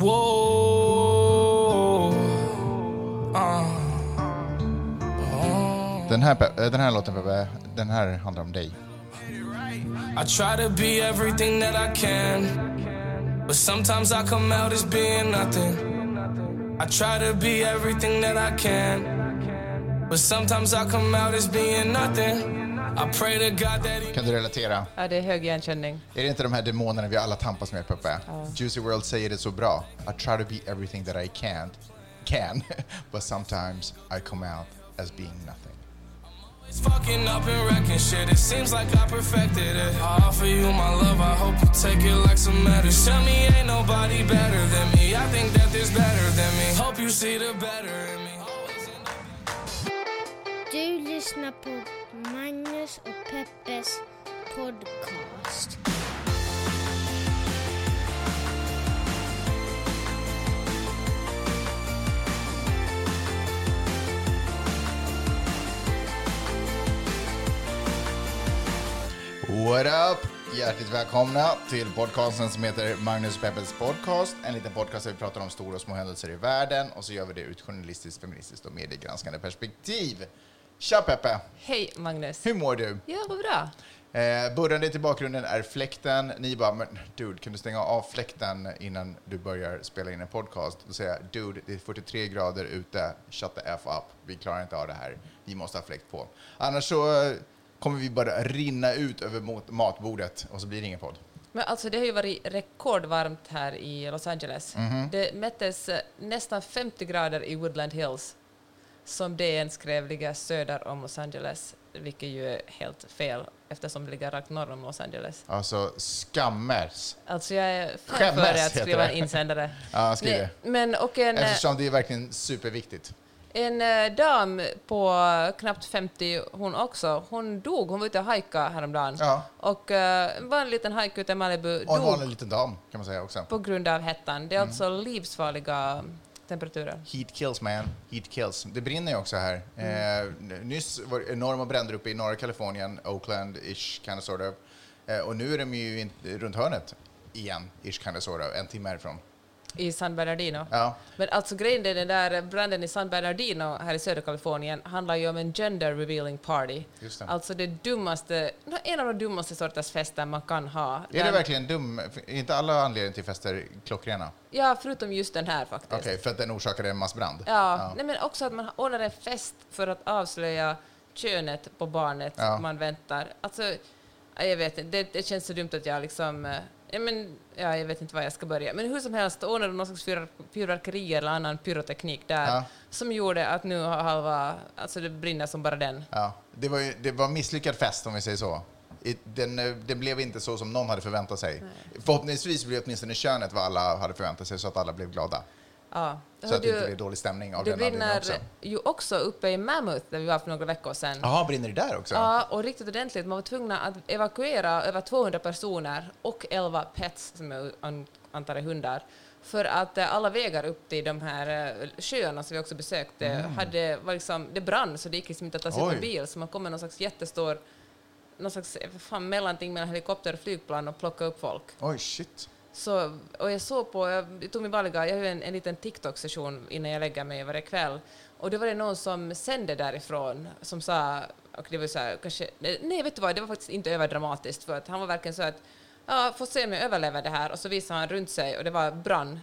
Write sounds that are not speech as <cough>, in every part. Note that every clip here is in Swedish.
Whoa. Uh. Den här, eh, den här låten, Peppe, den här handlar om dig. I try to be everything that I can, but sometimes I come out as being nothing. I try to be everything that I can, but sometimes I come out as being nothing. I pray to God that He Kan du relatera? Ja, det är hög igenkänning. Är det inte de här demonerna vi alla tampas med, Peppe? Juicy World säger det så bra. I try to be everything that I can't, can, <laughs> but sometimes I come out as being nothing. It's fucking up and wrecking shit. It seems like I perfected it. I offer you my love. I hope you take it like some medicine. Tell me ain't nobody better than me. I think that there's better than me. Hope you see the better in me. Du lyssnar på Magnus och Peppes podcast. What up? Hjärtligt välkomna till podcasten som heter Magnus Peppels podcast. En liten podcast där vi pratar om stora och små händelser i världen och så gör vi det ur ett journalistiskt, feministiskt och mediegranskande perspektiv. Tja Peppe! Hej Magnus. Hur mår du? Ja, vad bra. Eh, Burrande till bakgrunden är fläkten. Ni bara, men dude, kan du stänga av fläkten innan du börjar spela in en podcast? Då säger jag, dude, det är 43 grader ute, shut the F up. Vi klarar inte av det här. Vi måste ha fläkt på. Annars så eh, kommer vi bara rinna ut över matbordet och så blir det ingen podd. Men alltså, det har ju varit rekordvarmt här i Los Angeles. Mhm. Det mättes eh, nästan 50 grader i Woodland Hills, som DN skrev ligger söder om Los Angeles, vilket ju är helt fel eftersom det ligger rakt norr om Los Angeles. Alltså, skammers. Alltså jag är Skämmas, före att skriva en insändare. <laughs> Ja, skriv det. Men, och en, eh, Eftersom det är verkligen superviktigt. en eh, dam på knappt 50, hon också, hon dog. Hon var ute och hajka häromdagen. Ja. Och uh, var en liten hajk ute i Malibu, Och en dog vanlig liten dam, kan man säga också. på grund av hettan. Det är Mm. alltså livsfarliga temperaturer. Heat kills man, heat kills. Det brinner ju också här. Eh, nyss var det enorma bränder uppe i norra Kalifornien, Oakland-ish, kind of sort of. Eh, och nu är de ju in, runt hörnet igen, ish, kind of sort of, en timme härifrån. I San Bernardino. Ja, Men alltså grejen är den där branden i San Bernardino här i södra Kalifornien handlar ju om en gender revealing party. Just det. Alltså det dummaste, en av de dummaste sorters fester man kan ha. är det Där- verkligen dum? Inte alla anledningar till fester klockrena? Ja, förutom just den här faktiskt. Okej, för att den orsakade en massbrand? Ja, Nej, men också att man ordnar en fest för att avslöja könet på barnet Ja. man väntar. Alltså, ja, jag vet inte, det, det känns så dumt att jag liksom... Ja, men, ja, jag vet inte var jag ska börja. Men hur som helst ordnade de någon slags fyr- fyrverkeri eller annan pyroteknik där Ja. som gjorde att nu har halva... Alltså det brinner som bara den. Ja, det var, ju, det var en misslyckad fest om vi säger så. Den, eh, den blev inte så som någon hade förväntat sig. Förhoppningsvis blev åtminstone könet vad alla hade förväntat sig så att alla blev glada. Ja. Så att det inte blir dålig stämning av det den brinner också. ju också uppe i Mammoth där vi var för några veckor sedan. Jaha, brinner det där också? Ja, och riktigt ordentligt. Man var tvungna att evakuera över 200 personer och 11 pets, som jag an- antar är hundar, för att eh, alla vägar upp till de här eh, sjöarna som vi också besökte hade, var liksom, det brann så det gick liksom inte att ta sig Mm. Oj. med bil, så man kom med någon slags jättestor någon slags eh, fan, mellanting mellan helikopter och flygplan och plocka upp folk. Oj, shit. Så, och jag såg på, jag tog min valga, jag har en, en liten TikTok-session innan jag lägger mig varje kväll, och då var det någon som sände därifrån som sa, och det var så här, kanske, nej vet du vad, det var faktiskt inte överdramatiskt, för att han var verkligen så att, ja, får se om jag överlever det här, och så visade han runt sig och det var brann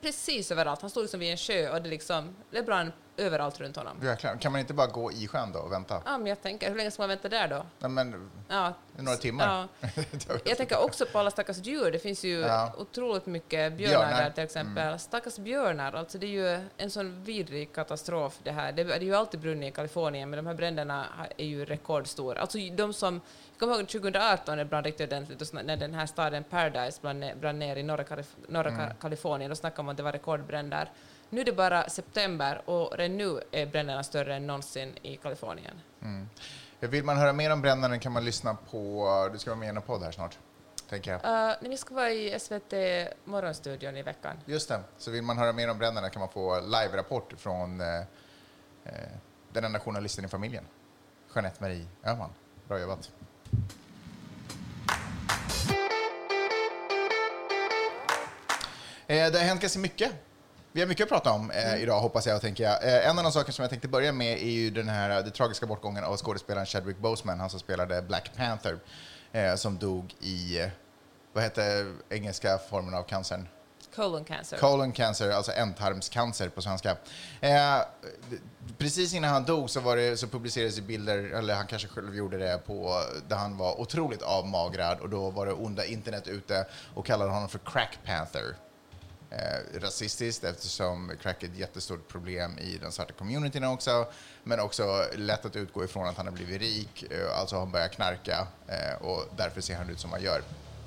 precis överallt. Han stod liksom vid en sjö och det liksom, det brann överallt runt honom. Jäklar. Kan man inte bara gå i sjön då och vänta? Ja, men jag tänker, hur länge ska man vänta där då? Nej, men Ja, några timmar? Ja. <laughs> Jag tänker också på alla stackars djur. Det finns ju Ja. otroligt mycket björnar, Björnar. Mm. där till exempel. Stackars björnar, alltså det är ju en sån vidrig katastrof det här. Det är ju alltid brunnit i Kalifornien, men de här bränderna är ju rekordstora. Alltså de som, jag kommer ihåg 2018 när det brann riktigt ordentligt, när den här staden Paradise brann ner, brann ner i norra, Kalif- norra Mm. Ka- Kalifornien, då snackade man att det var rekordbränder. Nu är det bara september och redan nu är bränderna större än någonsin i Kalifornien. Vill man höra mer om brännaren kan man lyssna på... Du ska vara med i en podd här snart, tänker jag. Uh, nej, vi ska vara i SVT Morgonstudion i veckan. Just det. Så vill man höra mer om brännarna kan man få live-rapport från eh, eh, den enda journalisten i familjen, Jeanette Marie Öhman. Bra jobbat. Eh, det har hänt ganska mycket. Vi har mycket att prata om eh, idag, hoppas jag och tänker jag. Eh, en av de saker som jag tänkte börja med är ju den här den tragiska bortgången av skådespelaren Chadwick Boseman, han som spelade Black Panther, eh, som dog i, eh, vad heter engelska formen av cancern? Colon cancer. Colon cancer, alltså ändtarmscancer på svenska. Eh, precis innan han dog så, var det, så publicerades det bilder, eller han kanske själv gjorde det, på, där han var otroligt avmagrad och då var det onda internet ute och kallade honom för Crack Panther. Eh, rasistiskt eftersom crack är ett jättestort problem i den svarta communityn också, men också lätt att utgå ifrån att han har blivit rik, eh, alltså har han börjat knarka eh, och därför ser han ut som han gör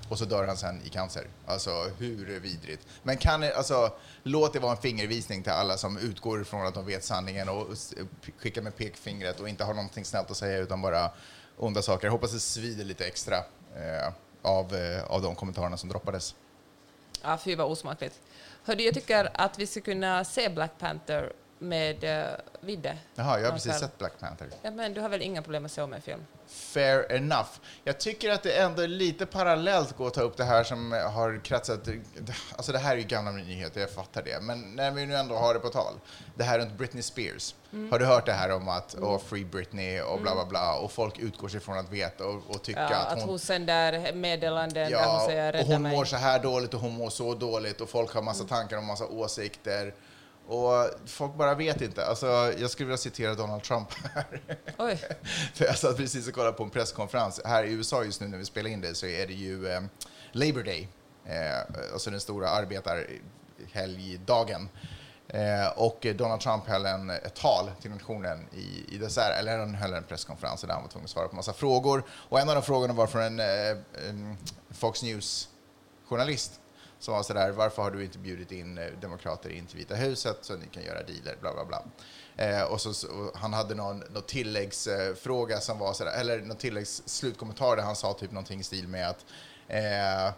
och så dör han sen i cancer. Alltså hur vidrigt. Men kan, alltså, låt det vara en fingervisning till alla som utgår ifrån att de vet sanningen och skickar med pekfingret och inte har någonting snällt att säga utan bara onda saker. Jag hoppas det svider lite extra eh, av, eh, av de kommentarerna som droppades. Ja, fy vad osmakligt. Hörde, jag tycker att vi ska kunna se Black Panther med uh, Vidde. Jaha, jag har Ja, precis sett Black Panther. Ja, men du har väl inga problem med att se om en film? Fair enough. Jag tycker att det ändå är lite parallellt går att ta upp det här som har kretsat... Alltså det här är ju gamla nyheter, jag fattar det. Men när vi nu ändå har det på tal. Det här runt Britney Spears. Har du hört det här om att oh, Free Britney och bla bla bla och folk utgår sig från att veta och, och tycka Ja, att att hon... hon sänder meddelanden där hon säger Ja, och rädda hon mig. mår så här dåligt och hon mår så dåligt och folk har massa tankar och massa åsikter. Och folk bara vet inte. Alltså, jag skulle vilja citera Donald Trump här. Oj, <laughs> För jag satt precis och kollade på en presskonferens. Här i USA just nu när vi spelar in det så är det ju eh, Labor Day, eh, alltså den stora arbetarhelgdagen. Eh, och Donald Trump höll en, ett tal till nationen i, i dessert, eller han höll en presskonferens där han var tvungen att svara på massa frågor. Och en av de frågorna var från en, eh, en Fox News-journalist som var sådär, varför har du inte bjudit in eh, demokrater in till Vita huset så ni kan göra dealer, bla bla bla. Eh, och så, och han hade någon, någon tilläggsfråga som var sådär, eller någon tilläggsslutkommentar där han sa typ någonting i stil med att eh,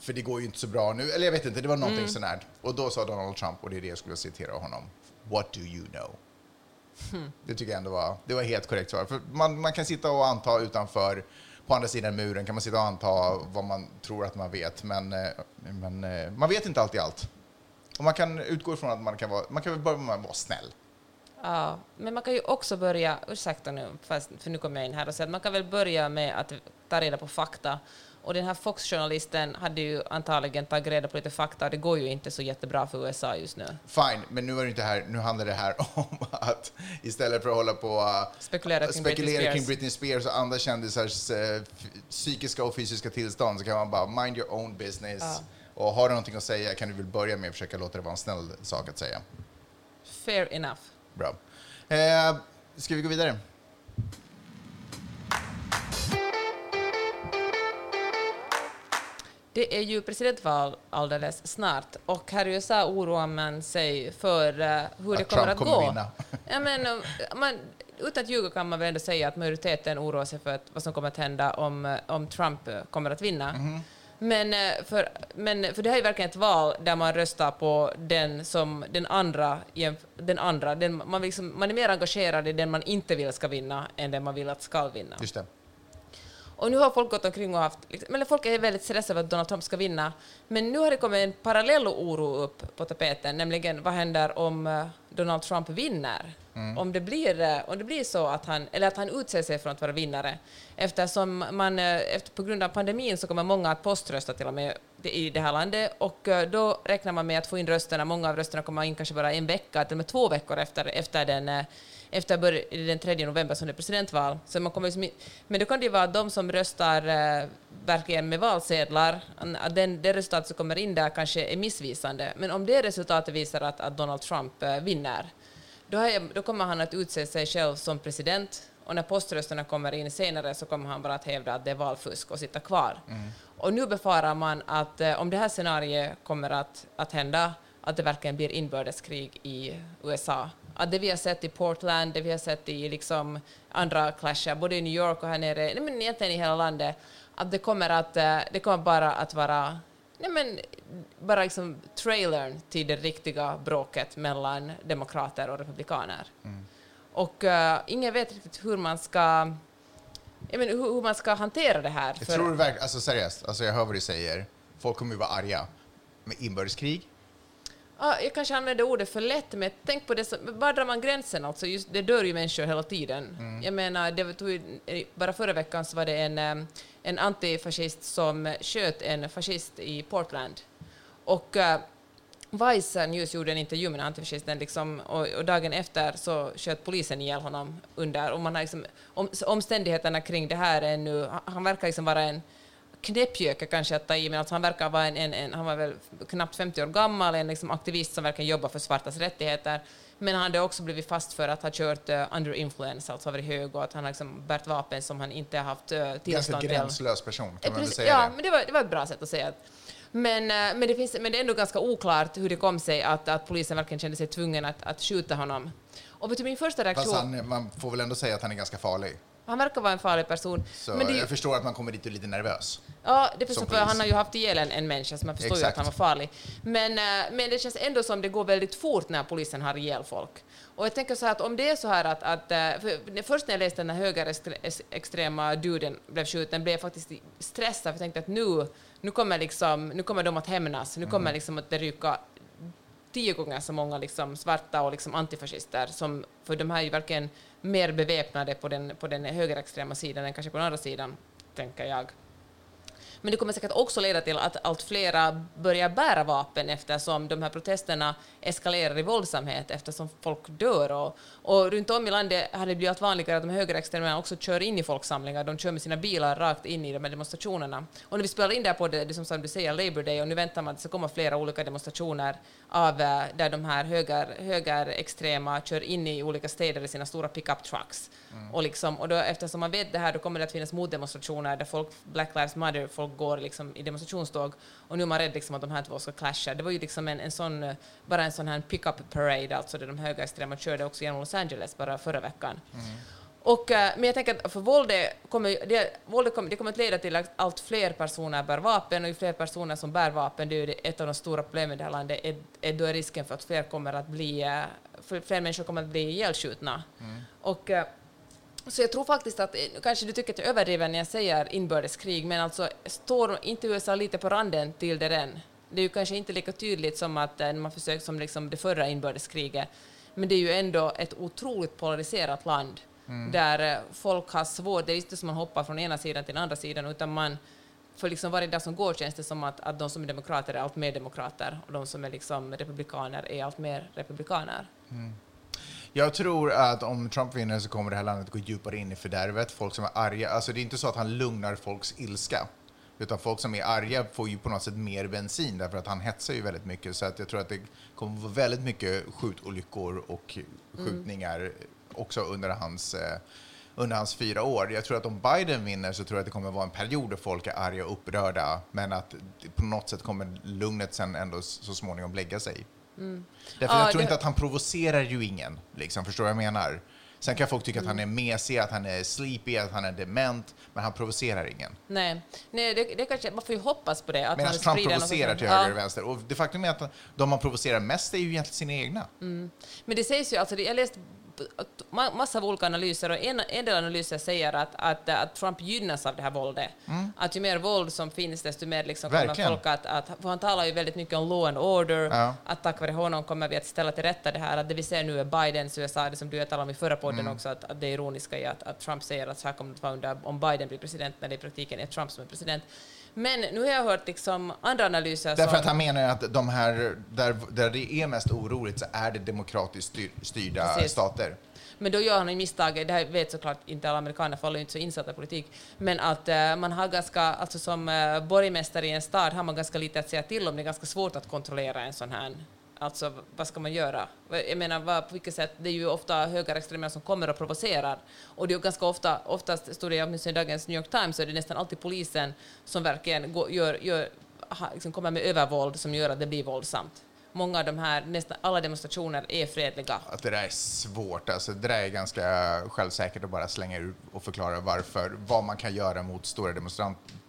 för det går ju inte så bra nu, eller jag vet inte, det var någonting sånt här. Och då sa Donald Trump, och det är det jag skulle citera honom, What do you know? Det tycker jag ändå var, det var helt korrekt svar. För man, man kan sitta och anta utanför, på andra sidan muren kan man sitta och anta vad man tror att man vet, men, eh, men eh, man vet inte alltid allt. Och man kan utgå ifrån att man kan vara, man kan börja med att vara snäll. Ja, men man kan ju också börja, ursäkta nu, fast, för nu kommer jag in här och säga att man kan väl börja med att ta reda på fakta. Och den här Fox-journalisten hade ju antagligen tagit reda på lite fakta det går ju inte så jättebra för USA just nu. Fine, men nu är det inte här, nu handlar det här <laughs> om att istället för att hålla på uh, Spekulera kring Britney spekulera kring Spears. Britney Spears och andra kändisars f- psykiska och fysiska tillstånd så kan man bara mind your own business. Ja. Och har du någonting att säga kan du väl börja med att försöka låta det vara en snäll sak att säga. Fair enough. Bra. Eh, ska vi gå vidare? Det är ju presidentval alldeles snart och här i USA oroar man sig för eh, hur det Att kommer Trump att kommer gå. vinna. <laughs> Ja, men, eh, man, utan att ljuga kan man väl ändå säga att majoriteten oroar sig för att, vad som kommer att hända om, eh, om Trump kommer att vinna. Mhm. Men, för, men för det här är verkligen ett val där man röstar på den som den andra, den andra den, man, liksom, man är mer engagerad i den man inte vill ska vinna än den man vill att ska vinna. Just det. Och nu har folk gått omkring och haft, liksom, eller folk är väldigt stressade över att Donald Trump ska vinna, men nu har det kommit en parallell oro upp på tapeten, nämligen vad händer om eh, Donald Trump vinner? Om, det blir, eh, om det blir så att han, eller att han utser sig från att vara vinnare, eftersom man, eh, efter, på grund av pandemin så kommer många att poströsta till och med i det här landet, och då räknar man med att få in rösterna, många av rösterna kommer in kanske bara en vecka, till och med två veckor efter, efter den efter bör- den 3 november som det är presidentval. Så man kommer liksom, men då kan det vara de som röstar eh, verkligen med valsedlar, att den, det resultat som kommer in där kanske är missvisande. Men om det resultatet visar att, att Donald Trump eh, vinner, då, jag, då kommer han att utse sig själv som president och när poströsterna kommer in senare så kommer han bara att hävda att det är valfusk och sitta kvar. Och nu befarar man att eh, om det här scenariet kommer att, att hända, att det verkligen blir inbördeskrig i USA. Att det vi har sett i Portland, det vi har sett i liksom andra clasher, både i New York och här nere, nej men egentligen i hela landet, att det kommer, att, eh, det kommer bara att vara nej men, bara liksom trailern till det riktiga bråket mellan demokrater och republikaner. Och uh, ingen vet riktigt hur man ska jag menar, hur, hur man ska hantera det här. Jag för- tror verkligen, alltså seriöst, alltså jag hör vad du säger. Folk kommer ju vara arga. med inbördeskrig? Ja, jag kanske använder ordet för lätt, men tänk på det som, var drar man gränsen alltså? Just, det dör ju människor hela tiden. Mm. Jag menar, det tog, bara förra veckan så var det en, eh, en antifascist som sköt en fascist i Portland. Och uh, Vice News gjorde en intervju med antifascisten liksom, och, och dagen efter så sköt polisen ihjäl honom under. Och man har liksom, om, omständigheterna kring det här är nu, han verkar liksom vara en knäppgöke kanske att ta i, men alltså han verkar vara en, en, en, han var väl knappt 50 år gammal, en liksom aktivist som verkar jobba för svartas rättigheter. Men han hade också blivit fast för att ha kört uh, under influence, alltså varit hög och att han har liksom bärt vapen som han inte har haft uh, Ganska tillstånd till. gränslös person, kan Eh, man väl säga ja, det? men det var, det var ett bra sätt att säga. det. Men, men, det finns, men det är ändå ganska oklart hur det kom sig att, att polisen verkligen kände sig tvungen att, att skjuta honom. Och vet du, min första reaktion... Fast han, man får väl ändå säga att han är ganska farlig. Han verkar vara en farlig person. Så men det ju, jag förstår att man kommer dit och är lite nervös. Ja, det förstår jag. Han har ju haft ihjäl en, en människa, så man förstår ju Exakt. att han var farlig. Men, eh, men det känns ändå som det går väldigt fort när polisen har ihjäl folk. Och jag tänker så här att om det är så här att... att eh, för först när jag läste den här högerextrema duden blev skjuten blev jag faktiskt stressad, för jag tänkte att nu, nu, kommer, liksom, nu kommer de att hämnas. Nu kommer liksom att det ryka tio gånger så många liksom svarta och liksom antifascister, som, för de här är ju verkligen mer beväpnade på den, på den högerextrema sidan än kanske på den andra sidan, tänker jag. Men det kommer säkert också leda till att allt flera börjar bära vapen eftersom de här protesterna eskalerar i våldsamhet eftersom folk dör. Och, och runt om i landet har det blivit allt vanligare att de högerextrema också kör in i folksamlingar. De kör med sina bilar rakt in i de här demonstrationerna. Och när vi spelar in där på det, det som, du säger, Labour Day, och nu väntar man att det ska komma flera olika demonstrationer av, eh, där de här höger, högerextrema kör in i olika städer i sina stora pickup trucks. Och, liksom, och då, eftersom man vet det här, då kommer det att finnas motdemonstrationer där folk, Black Lives Matter, folk går liksom i demonstrationståg och nu är man rädd liksom att de här två ska clasha. Det var ju liksom en, en sån, bara en sån här pickup parade, alltså där de högerextrema körde också genom Los Angeles bara förra veckan. Och, eh, men jag tänker att för våldet kommer, det, våldet kommer, det kommer att leda till att allt fler personer bär vapen och ju fler personer som bär vapen, det är ju ett av de stora problemen i det här landet, är, är då är risken för att fler kommer att bli, eh, fler människor kommer att bli ihjälskjutna. Och, eh, så jag tror faktiskt att, eh, kanske du tycker att jag överdriver när jag säger inbördeskrig, men alltså står inte USA lite på randen till det än? Det är ju kanske inte lika tydligt som att eh, när man försökt som liksom det förra inbördeskriget, men det är ju ändå ett otroligt polariserat land där eh, folk har svårt, det är inte som man hoppar från ena sidan till den andra sidan, utan man för liksom varje dag som går känns det som att, att de som är demokrater är allt mer demokrater och de som är liksom republikaner är allt mer republikaner. Jag tror att om Trump vinner så kommer det här landet gå djupare in i fördärvet. Folk som är arga, alltså det är inte så att han lugnar folks ilska. Utan folk som är arga får ju på något sätt mer bensin därför att han hetsar ju väldigt mycket. Så att jag tror att det kommer vara väldigt mycket skjutolyckor och skjutningar också under hans, eh, under hans fyra år. Jag tror att om Biden vinner så tror jag att det kommer vara en period där folk är arga och upprörda. Men att på något sätt kommer lugnet sen ändå så småningom lägga sig. Därför Ja, jag tror det- inte att han provocerar ju ingen, liksom, förstår du vad jag menar? Sen kan folk tycka att han är mesig, att han är sleepy, att han är dement, men han provocerar ingen. Nej, Nej det, det kanske, man får ju hoppas på det. Att Medan han Trump provocerar till höger och Ja. vänster. Och det faktum är att de man provocerar mest är ju egentligen sina egna. Men det sägs ju, alltså jag läste massa av olika analyser och en, en del analyser säger att, att, att Trump gynnas av det här våldet. Att ju mer våld som finns desto mer liksom kommer Mm. Folk att, att... För han talar ju väldigt mycket om law and order, Ja. att tack vare honom kommer vi att ställa till rätta det här, att det vi ser nu är Bidens USA, det som du talade om i förra podden Mm. också, att, att det ironiska i att, att Trump säger att så här kommer det att vara under, om Biden blir president, när det i praktiken är Trump som är president. Men nu har jag hört liksom andra analyser Därför som... att han menar att de här, där, där det är mest oroligt så är det demokratiskt styr, styrda Precis. stater. Men då gör han ju misstaget, det här vet såklart inte alla amerikaner, för alla är inte så insatta i politik, men att eh, man har ganska, alltså som uh, borgmästare i en stad har man ganska lite att säga till om, det är ganska svårt att kontrollera en sån här Alltså, vad ska man göra? Jag menar, vad, på vilket sätt? Det är ju ofta högerextremister som kommer och provocerar. Och det är ju ganska ofta, oftast står det åtminstone i dagens New York Times, så är det nästan alltid polisen som verkligen går, gör, gör, ha, liksom kommer med övervåld som gör att det blir våldsamt många av de här, nästan alla demonstrationer är fredliga. Att det där är svårt. Alltså, det där är ganska självsäkert att bara slänga ur och förklara varför, vad man kan göra mot stora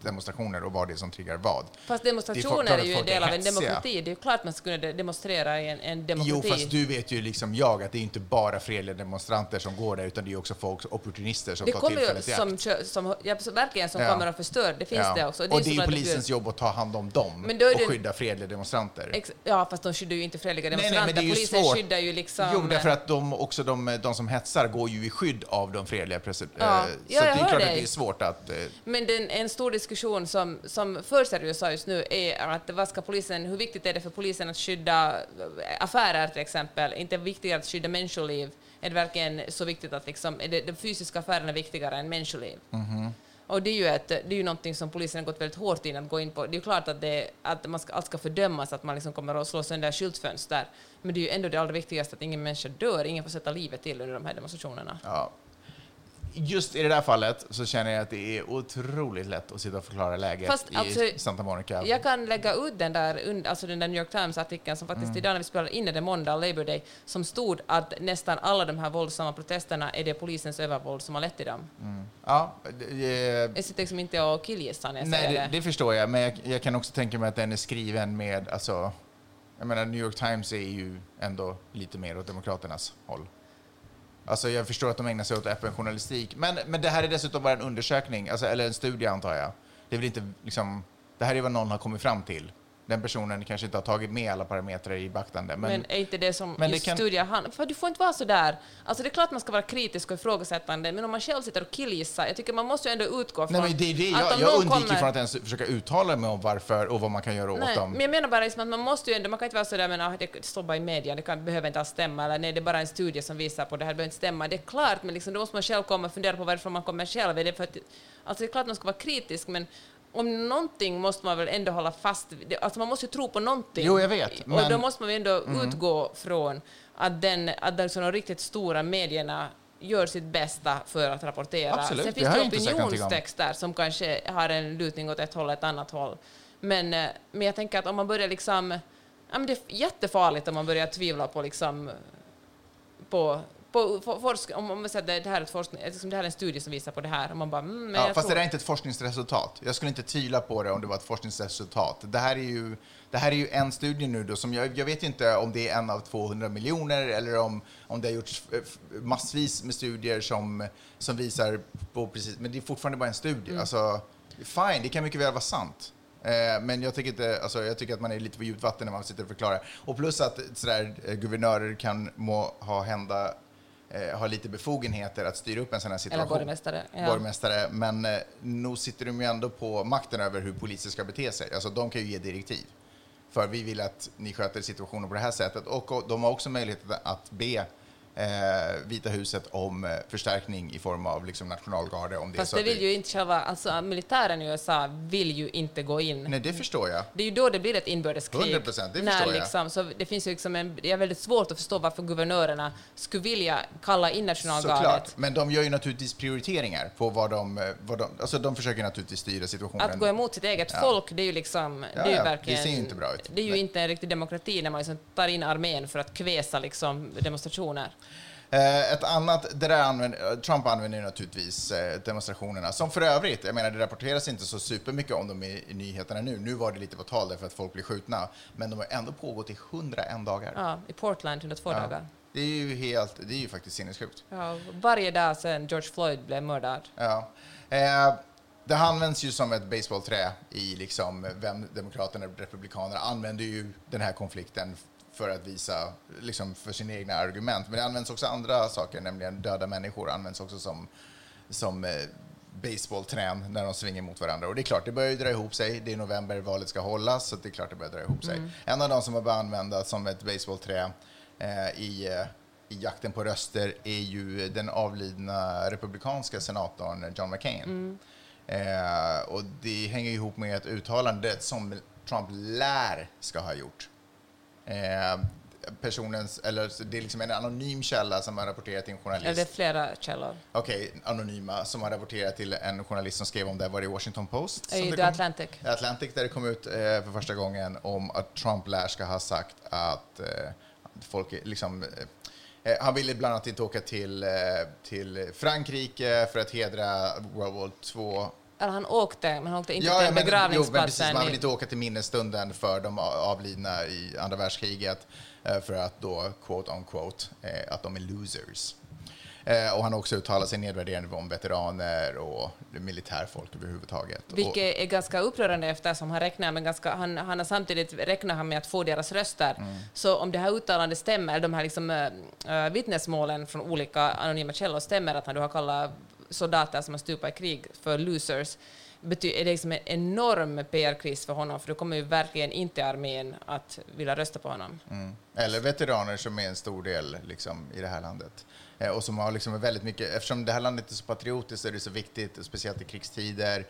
demonstrationer och vad det är som triggar vad. Fast Det är demonstrationer är, ju en del av en demokrati. Det är ju klart man ska kunna demonstrera i en, en demokrati. Jo, fast du vet ju liksom jag att det är inte bara fredliga demonstranter som går där, utan det är också folk, opportunister som det tar tillfället i akt. som, ja, verkligen som Ja. kommer och förstör. Det finns Ja. det också. och det är polisens jobb att ta hand om dem och det- skydda fredliga demonstranter. Ex- Ja, fast de skyddar ju inte fredliga Nej, nej, demonstranter. men det är ju Polisen svårt. skyddar ju liksom... Jo, därför att de, också de, de som hetsar går ju i skydd av de fredliga Ja. eh, Ja, Så jag det är klart att dig. det är svårt att... eh, Men den, en stor diskussion som, som förs i USA just nu är att vad ska polisen, hur viktigt är det för polisen att skydda affärer till exempel? Inte viktigare att skydda människoliv? Är det verkligen så viktigt att liksom, är det, de fysiska affärerna viktigare än människoliv? Mhm. Och det är ju, ett, det är ju någonting som polisen har gått väldigt hårt in att gå in på. Det är ju klart att, det, att man ska, allt ska fördömas, att man liksom kommer att slå sönder skyltfönster. Men det är ju ändå det allra viktigaste att ingen människa dör, ingen får sätta livet till under de här demonstrationerna. Ja. Just i det där fallet så känner jag att det är otroligt lätt att sitta och förklara läget Fast, i alltså, Santa Monica. Jag kan lägga ut den där, alltså den där New York Times-artikeln som faktiskt idag när vi spelar in det måndag, Labour Day, som stod att nästan alla de här våldsamma protesterna är det polisens övervåld som har lett till dem. Ja, det, Jag sitter liksom inte och killgissar när jag nej, säger det, det. det förstår jag, men jag, jag kan också tänka mig att den är skriven med, alltså, jag menar New York Times är ju ändå lite mer åt Demokraternas håll. Alltså jag förstår att de ägnar sig åt öppen journalistik, men, men det här är dessutom bara en undersökning, alltså, eller en studie antar jag. Det är väl inte liksom, det här är vad någon har kommit fram till. Den personen kanske inte har tagit med alla parametrar i beaktande. Men, Men, är inte det som men det kan- studier handlar För du får inte vara så där. Alltså det är klart man ska vara kritisk och ifrågasättande, men om man själv sitter och killgissar, jag tycker man måste ju ändå utgå från nej, men det är det. Jag, jag undviker kommer- från att ens försöka uttala mig om varför och vad man kan göra åt Nej, dem. men jag menar bara liksom att man måste ju ändå, man kan inte vara sådär men ah, det står bara i media, det kan, behöver inte alls stämma, eller nej det är bara en studie som visar på det här, det behöver inte stämma. Det är klart, men liksom, då måste man själv komma och fundera på varför man kommer själv. Är det för att, alltså det är klart man ska vara kritisk, men om någonting måste man väl ändå hålla fast vid. Det- Alltså man måste ju tro på någonting. Jo, jag vet, Och men- Mm. då måste man ju ändå utgå från att, den, att den, så de riktigt stora medierna gör sitt bästa för att rapportera. Absolut, Sen det finns det om. opinionstexter som kanske har en lutning åt ett håll, ett annat håll. Men, eh, men jag tänker att om man börjar liksom... Ja, men det är jättefarligt om man börjar tvivla på liksom... På, på, forsk, om om man säger att det här är, ett forskning, liksom det här är en studie som visar på det här, och man bara... Mm, men Ja, jag fast tror, det där är inte ett forskningsresultat. Jag skulle inte tvivla på det om det var ett forskningsresultat. Det här är ju, det här är ju en studie nu då som jag, jag vet inte om det är en av 200 miljoner eller om, om det har gjorts massvis med studier som, som visar på precis, men det är fortfarande bara en studie. Mm. Alltså, fine, det kan mycket väl vara sant. Eh, Men jag tycker, inte, alltså, jag tycker att man är lite på djupt vatten när man sitter och förklarar. Och plus att sådär, eh, guvernörer kan må ha hända eh, har lite befogenheter att styra upp en sån här situation. eller borgmästare. Ja. borgmästare, men eh, nog sitter de ju ändå på makten över hur poliser ska bete sig. Alltså de kan ju ge direktiv. För vi vill att ni sköter situationen på det här sättet. Och, och de har också möjlighet att be eh, Vita huset om eh, förstärkning i form av liksom, nationalgarde. Om det Fast det vill ju inte själva... Alltså militären i USA vill ju inte gå in. Nej, det förstår jag. Det är ju då det blir ett inbördeskrig. 100%, det när förstår jag. liksom, så det finns ju liksom en, det är väldigt svårt att förstå varför guvernörerna skulle vilja kalla in nationalgardet. Såklart. Men de gör ju naturligtvis prioriteringar på vad de... eh, Vad de alltså de försöker naturligtvis styra situationen. Att gå emot sitt eget Ja. folk, det är ju liksom... Ja, det är ju verkligen... det ser ju inte bra ut. Det är ju Nej. inte en riktig demokrati när man liksom tar in armén för att kväsa liksom demonstrationer. Eh, ett annat, det där använder, Trump använder ju naturligtvis eh, demonstrationerna, som för övrigt, jag menar det rapporteras inte så supermycket om dem i, i nyheterna nu. Nu var det lite på tal därför att folk blir skjutna, men de har ändå pågått i 101 dagar. Ja, I Portland 102 Ja. dagar. Det är ju helt, det är ju faktiskt sinnessjukt. Ja, varje dag sedan George Floyd blev mördad. Ja. Eh, det används ju som ett baseballträ i liksom vem Demokraterna och Republikanerna använder ju den här konflikten för att visa, liksom för sina egna argument. Men det används också andra saker, nämligen döda människor används också som, som eh, baseballträn när de svingar mot varandra. Och det är klart, det börjar ju dra ihop sig. Det är november, valet ska hållas, så det är klart det börjar dra ihop sig. En av de som har börjat användas som ett baseballträ eh, i, eh, i jakten på röster är ju den avlidna republikanska senatorn John McCain. Eh, och det hänger ihop med ett uttalande som Trump lär ska ha gjort. Eh, personens, eller det är liksom en anonym källa som har rapporterat till en Eller det är journalist. flera källor. Okej, anonyma, som har rapporterat till en journalist som skrev om det, var det i Washington Post? I The? Atlantic. Atlantic där det kom ut eh, för första gången om att Trump lär ska ha sagt att eh, folk liksom eh, eh, han ville bland annat inte åka till, till Frankrike för att hedra World War II. Eller han åkte, men han åkte inte Ja, till men, jo, men precis, begravningsplatsen. man vill inte åka till minnesstunden för de avlidna i andra världskriget eh, för att då, quote on quote, eh, att de är losers. Eh, Och han har också uttalat sig nedvärderande om veteraner och militärfolk överhuvudtaget. Vilket är ganska upprörande eftersom han räknar med ganska, han, han har samtidigt räknar han med att få deras röster. Mm. Så om det här uttalandet stämmer, de här liksom, äh, vittnesmålen från olika anonyma källor stämmer, att han du har kallat soldater som har stupat i krig för losers, bety- är det liksom en enorm PR-kris för honom, för då kommer ju verkligen inte armén att vilja rösta på honom. Mm. Eller veteraner som är en stor del liksom, i det här landet. Eh, och som har liksom väldigt mycket, eftersom det här landet är så patriotiskt är det så viktigt, speciellt i krigstider,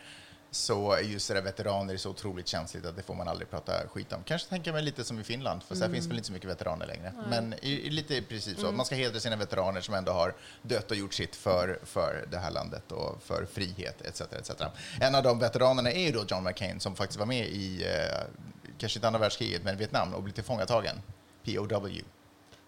så är just det veteraner är så otroligt känsligt att det får man aldrig prata skit om. Kanske tänker mig lite som i Finland, för där finns väl inte så mycket veteraner längre. Men i, i lite i princip så. Man ska hedra sina veteraner som ändå har dött och gjort sitt för, för det här landet och för frihet etc. etc. En av de veteranerna är ju då John McCain som faktiskt var med i, eh, kanske inte andra världskriget, men Vietnam och blev tillfångatagen. POW.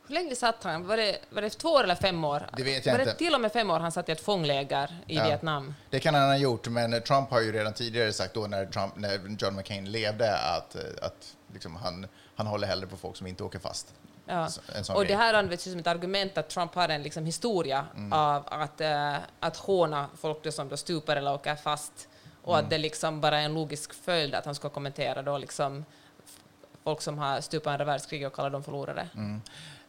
Hur länge satt han? Var det, var det två år eller fem år? Det vet jag var inte. det till och med fem år han satt i ett fångläger i Ja. Vietnam? Det kan han ha gjort, men Trump har ju redan tidigare sagt då när, Trump, när John McCain levde att, att liksom han, han håller hellre på folk som inte åker fast. Ja. Och det här används ju som ett argument att Trump har en liksom historia Mm. av att, äh, att håna folk då som då stupar eller åker fast och Mm. att det liksom bara är en logisk följd att han ska kommentera då liksom folk som har stupat andra världskriget och kalla dem förlorare. Mm.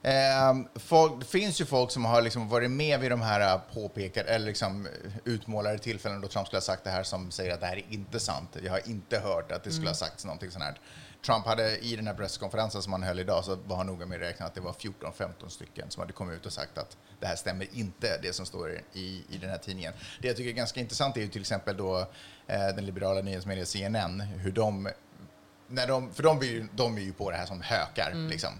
Ehm, folk, det finns ju folk som har liksom varit med vid de här eh, påpekar eller liksom eh, utmålade tillfällen då Trump skulle ha sagt det här som säger att det här är inte sant. Jag har inte hört att det skulle ha sagts någonting sånt här. Trump hade i den här presskonferensen som han höll idag så var han noga med att räkna att det var 14-15 stycken som hade kommit ut och sagt att det här stämmer inte, det som står i, i den här tidningen. Det jag tycker är ganska intressant är ju till exempel då eh, den liberala nyhetsmedien CNN, hur de när de, för de är, ju, de är ju på det här som hökar. Liksom.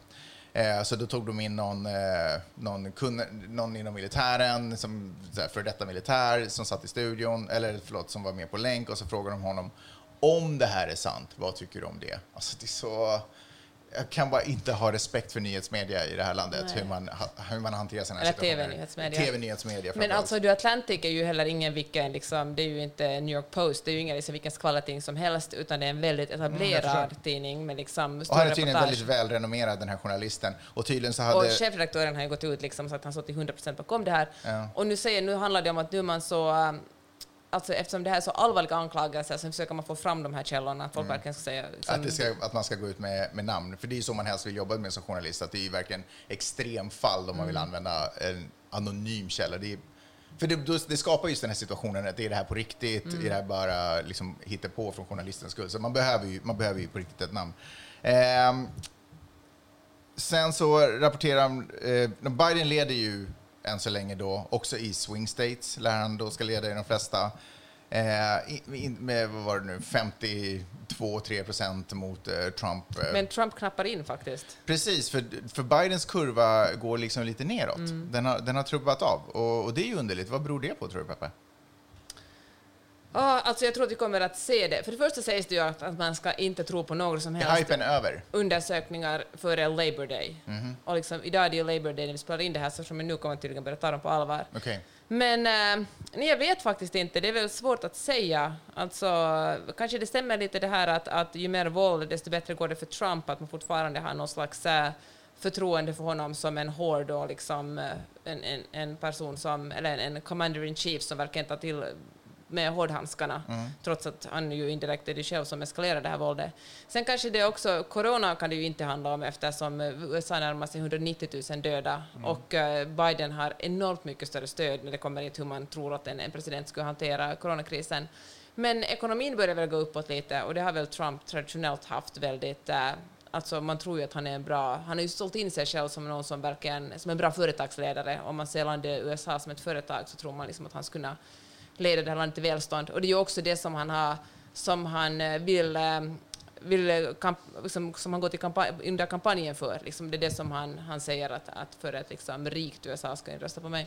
Eh, så då tog de in någon, eh, någon, kun, någon inom militären, som, så här, för detta militär, som satt i studion, eller förlåt, som var med på länk och så frågade de honom om det här är sant, vad tycker du om det? Alltså det är så... Jag kan bara inte ha respekt för nyhetsmedia i det här landet, Nej. hur man, hur man hanterar här Eller. TV-nyhetsmedia. TV-nyhetsmedia Men alltså, The Atlantic är ju heller ingen vilken, liksom, det är ju inte New York Post, det är ju ingen liksom, vilken skvallertidning som helst, utan det är en väldigt etablerad förstår. tidning med liksom och han är tydligen väldigt välrenommerad, den här journalisten. Och tydligen så hade... Och chefredaktören har ju gått ut liksom, så att han står till 100% bakom det här. Ja. Och nu, säger, nu handlar det om att nu man så... Alltså eftersom det här är så allvarliga anklagelser så försöker man få fram de här källorna, att folk verkligen ska säga... Liksom, Mm. Att, det ska, att man ska gå ut med, med namn. För det är ju så man helst vill jobba med som journalist. Att det är ju verkligen extremfall om man vill Mm. använda en anonym källa. Det, är, för det, det skapar just den här situationen att det är det här på riktigt, Mm. är det här bara liksom på från journalistens skull. Så man behöver ju, man behöver ju på riktigt ett namn. Ehm, sen så rapporterar eh, Biden leder ju än så länge då också i swing states, lär han då ska leda i de flesta. Eh, in, in, med, vad var det nu, 52-3 procent mot eh, Trump. Eh, Men Trump knappar in faktiskt. Precis, för, för Bidens kurva går liksom lite neråt. Mm. Den, har, den har trubbat av och, och det är ju underligt. Vad beror det på tror du, Peppe? Ja, alltså jag tror att vi kommer att se det. För det första sägs det ju att, att man ska inte tro på några som helst hypen över? undersökningar före Labor Day. Mhm. Och liksom, idag är det ju Labor Day när vi spelar in det här, så som nu kommer tydligen börja ta dem på allvar. Okej. Men eh, nej, jag vet faktiskt inte, det är väl svårt att säga. Alltså, kanske det stämmer lite det här att, att ju mer våld, desto bättre går det för Trump, att man fortfarande har någon slags eh, förtroende för honom som en hård och liksom, eh, en, en, en person som, eller en, en commander in chief som verkligen tar till med hårdhandskarna, Mm. trots att han ju indirekt är det själv som eskalerar det här våldet. Sen kanske det också, corona kan det ju inte handla om eftersom USA närmar sig 190 000 döda och eh, Biden har enormt mycket större stöd när det kommer till hur man tror att en, en president skulle hantera coronakrisen. Men ekonomin börjar väl gå uppåt lite och det har väl Trump traditionellt haft väldigt eh, Alltså man tror ju att han är en bra, han har ju sålt in sig själv som någon som verkligen, som en bra företagsledare. Om man ser landet USA som ett företag så tror man liksom att han skulle kunna leda det här landet till välstånd. Och det är ju också det som han har, som han eh, vill eh, vill eh, kamp, liksom, som han går till kampanj, under kampanjen för. Liksom, det är det som han, han säger att, att för ett liksom, rikt USA ska ni rösta på mig.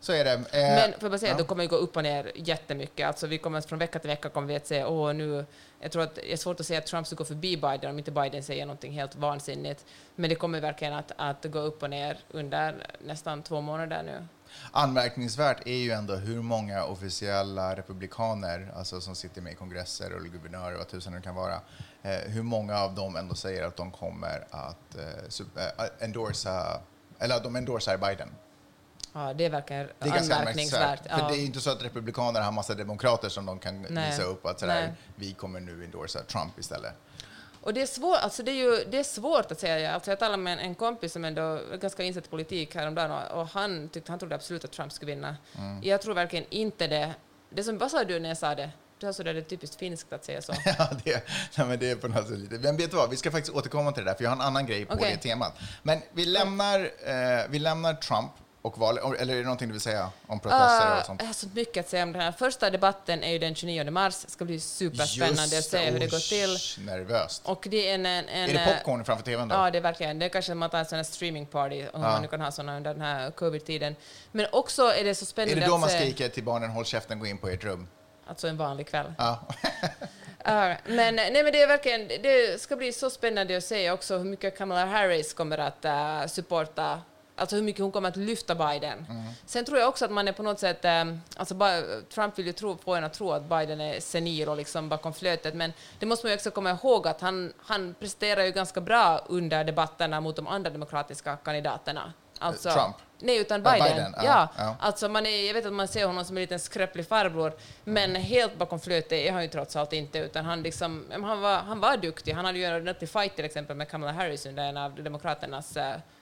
Så är det. Eh, Men jag bara säga, ja. det kommer ju gå upp och ner jättemycket. Alltså vi kommer från vecka till vecka kommer vi att se, åh nu, jag tror att det är svårt att säga att Trump ska gå förbi Biden om inte Biden säger någonting helt vansinnigt. Men det kommer verkligen att, att gå upp och ner under nästan två månader nu. Anmärkningsvärt är ju ändå hur många officiella republikaner, alltså som sitter med i kongresser och guvernörer och vad tusan det kan vara, eh, hur många av dem ändå säger att de kommer att eh, eh, endorsa, eller att de endorsar Biden. Ja, det verkligen Det är anmärkningsvärt. anmärkningsvärt. För Ja. det är ju inte så att republikaner har massa demokrater som de kan Nej. visa upp att sådär, vi kommer nu endorsa Trump istället. Och det är, svår, alltså det, är ju, det är svårt att säga. Alltså jag talade med en, en kompis som ändå är ganska insatt i politik häromdagen och, och han, tyckte, han trodde absolut att Trump skulle vinna. Mm. Jag tror verkligen inte det. det som, vad sa du när jag sa det? Du sa det är typiskt finskt att säga så. <laughs> Ja, det, nej, men det är på något sätt lite... Men vet du vad, vi ska faktiskt återkomma till det där, för jag har en annan grej på Okej. det temat. Men vi lämnar, eh, vi lämnar Trump och val, eller är det någonting du vill säga om protester och Ah, sånt? jag har så mycket att säga om den här. Första debatten är ju den 29 mars. Det ska bli superspännande att Just se hur det går till. Nervöst. Och det är en... en, är det popcorn framför tvn då? Ja, det är verkligen. Det är kanske man tar en sån här streamingparty, om Ja. man nu kan ha såna under den här covid-tiden. Men också är det så är spännande det då att man se... skriker till barnen håll käften, gå in på ert rum? Alltså en vanlig kväll. Ja. <laughs> Ja, men, nej, men det är verkligen, det ska bli så spännande att se också hur mycket Kamala Harris kommer att uh, supporta, alltså hur mycket hon kommer att lyfta Biden. Sen tror jag också att man är på något sätt, eh, alltså Trump vill ju tro, få en att tro att Biden är senil och liksom bakom flötet, men det måste man ju också komma ihåg att han, han presterar ju ganska bra under debatterna mot de andra demokratiska kandidaterna. Alltså, Trump? Nej, utan Ja, Biden. Biden, ja, ja. Alltså man är, jag vet att man ser honom som en liten skröplig farbror, men helt bakom flötet är han ju trots allt inte, utan han, liksom, han, var, han var duktig. Han hade ju en ordentlig fight till exempel med Kamala Harris under en av Demokraternas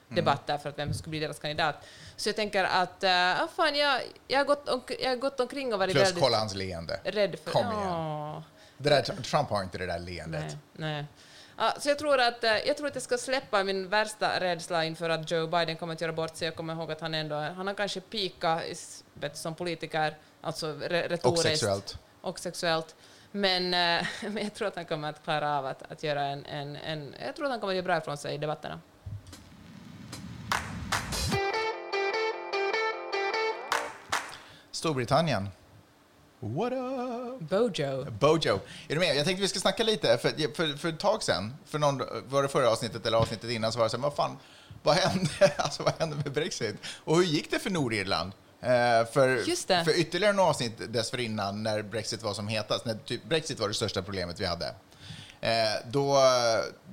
debatter för att vem som skulle bli deras kandidat. Så jag tänker att, ah, fan, jag, jag, har gått omk- jag har gått omkring och varit Plus väldigt kolla hans leende. rädd för... Kom igen. Det där, Trump har inte det där leendet. Nej, nej. Ja, så jag tror, att, eh, jag tror att jag ska släppa min värsta rädsla inför att Joe Biden kommer att göra bort sig. Jag kommer ihåg att han ändå han har kanske du, som politiker, alltså re- retoriskt. Och sexuellt. Och sexuellt. Men, eh, <laughs> men jag tror att han kommer att klara av att, att göra en, en, en... Jag tror att han kommer att göra bra ifrån sig i debatterna. Storbritannien. What up? Bojo. Bojo. Är du med? Jag tänkte vi ska snacka lite. För, för, för ett tag sedan, för någon, var det förra avsnittet eller avsnittet innan, så var det så här, vad fan, vad hände, <laughs> alltså, vad hände med Brexit? Och hur gick det för Nordirland? Eh, för, för ytterligare några avsnitt dessförinnan, när Brexit var som hetast, när typ Brexit var det största problemet vi hade, eh, då,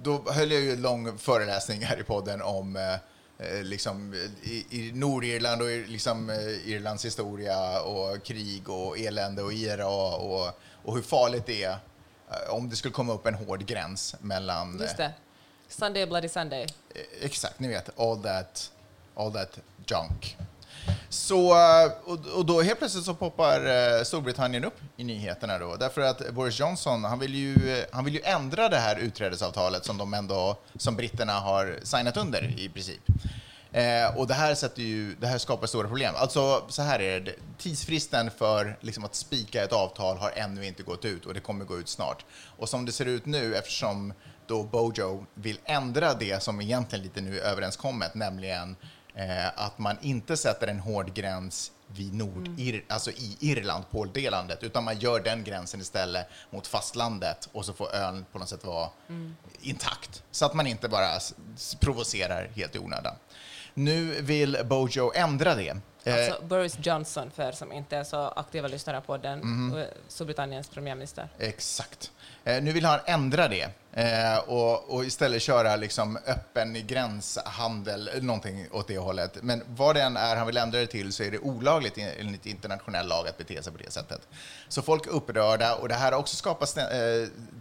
då höll jag ju en lång föreläsning här i podden om eh, liksom, i, i Nordirland och liksom, eh, Irlands historia och krig och elände och IRA och, och hur farligt det är eh, om det skulle komma upp en hård gräns mellan... Just det. Sunday Bloody Sunday. eh, Exakt, ni vet, all that, all that junk. Så, eh, och, och då helt plötsligt så poppar eh, Storbritannien upp i nyheterna då, därför att Boris Johnson, han vill ju, eh, han vill ju ändra det här utträdesavtalet som de ändå, som britterna har signat under i princip. Eh, och det här, sätter ju, det här skapar stora problem. Alltså, så här är det. Tidsfristen för liksom, att spika ett avtal har ännu inte gått ut och det kommer gå ut snart. Och som det ser ut nu, eftersom då Bojo vill ändra det som egentligen lite nu är överenskommet, nämligen att man inte sätter en hård gräns vid Nordir, alltså i Irland, Poldelandet, utan man gör den gränsen istället mot fastlandet och så får ön på något sätt vara intakt, så att man inte bara provocerar helt i onödan. Nu vill Bojo ändra det. Eh, Alltså Boris Johnson, för som inte är så aktiva lyssnare på den, eh, Storbritanniens premiärminister. Exakt. Eh, nu vill han ändra det eh, och, och istället köra liksom öppen gränshandel, någonting åt det hållet. Men vad det än är han vill ändra det till så är det olagligt en- enligt internationell lag att bete sig på det sättet. Så folk är upprörda och det här har också skapat eh,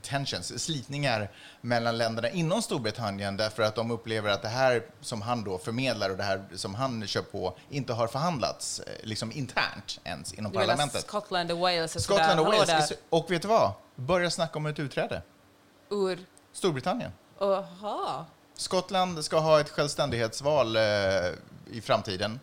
tensions, slitningar mellan länderna inom Storbritannien därför att de upplever att det här som han då förmedlar och det här som han kör på inte har förhandlats liksom internt ens inom parlamentet. Skottland och Wales sådär, och Wales. Och vet du vad? Börja snacka om ett utträde. ur... Storbritannien. Aha. Skottland ska ha ett självständighetsval eh, i framtiden.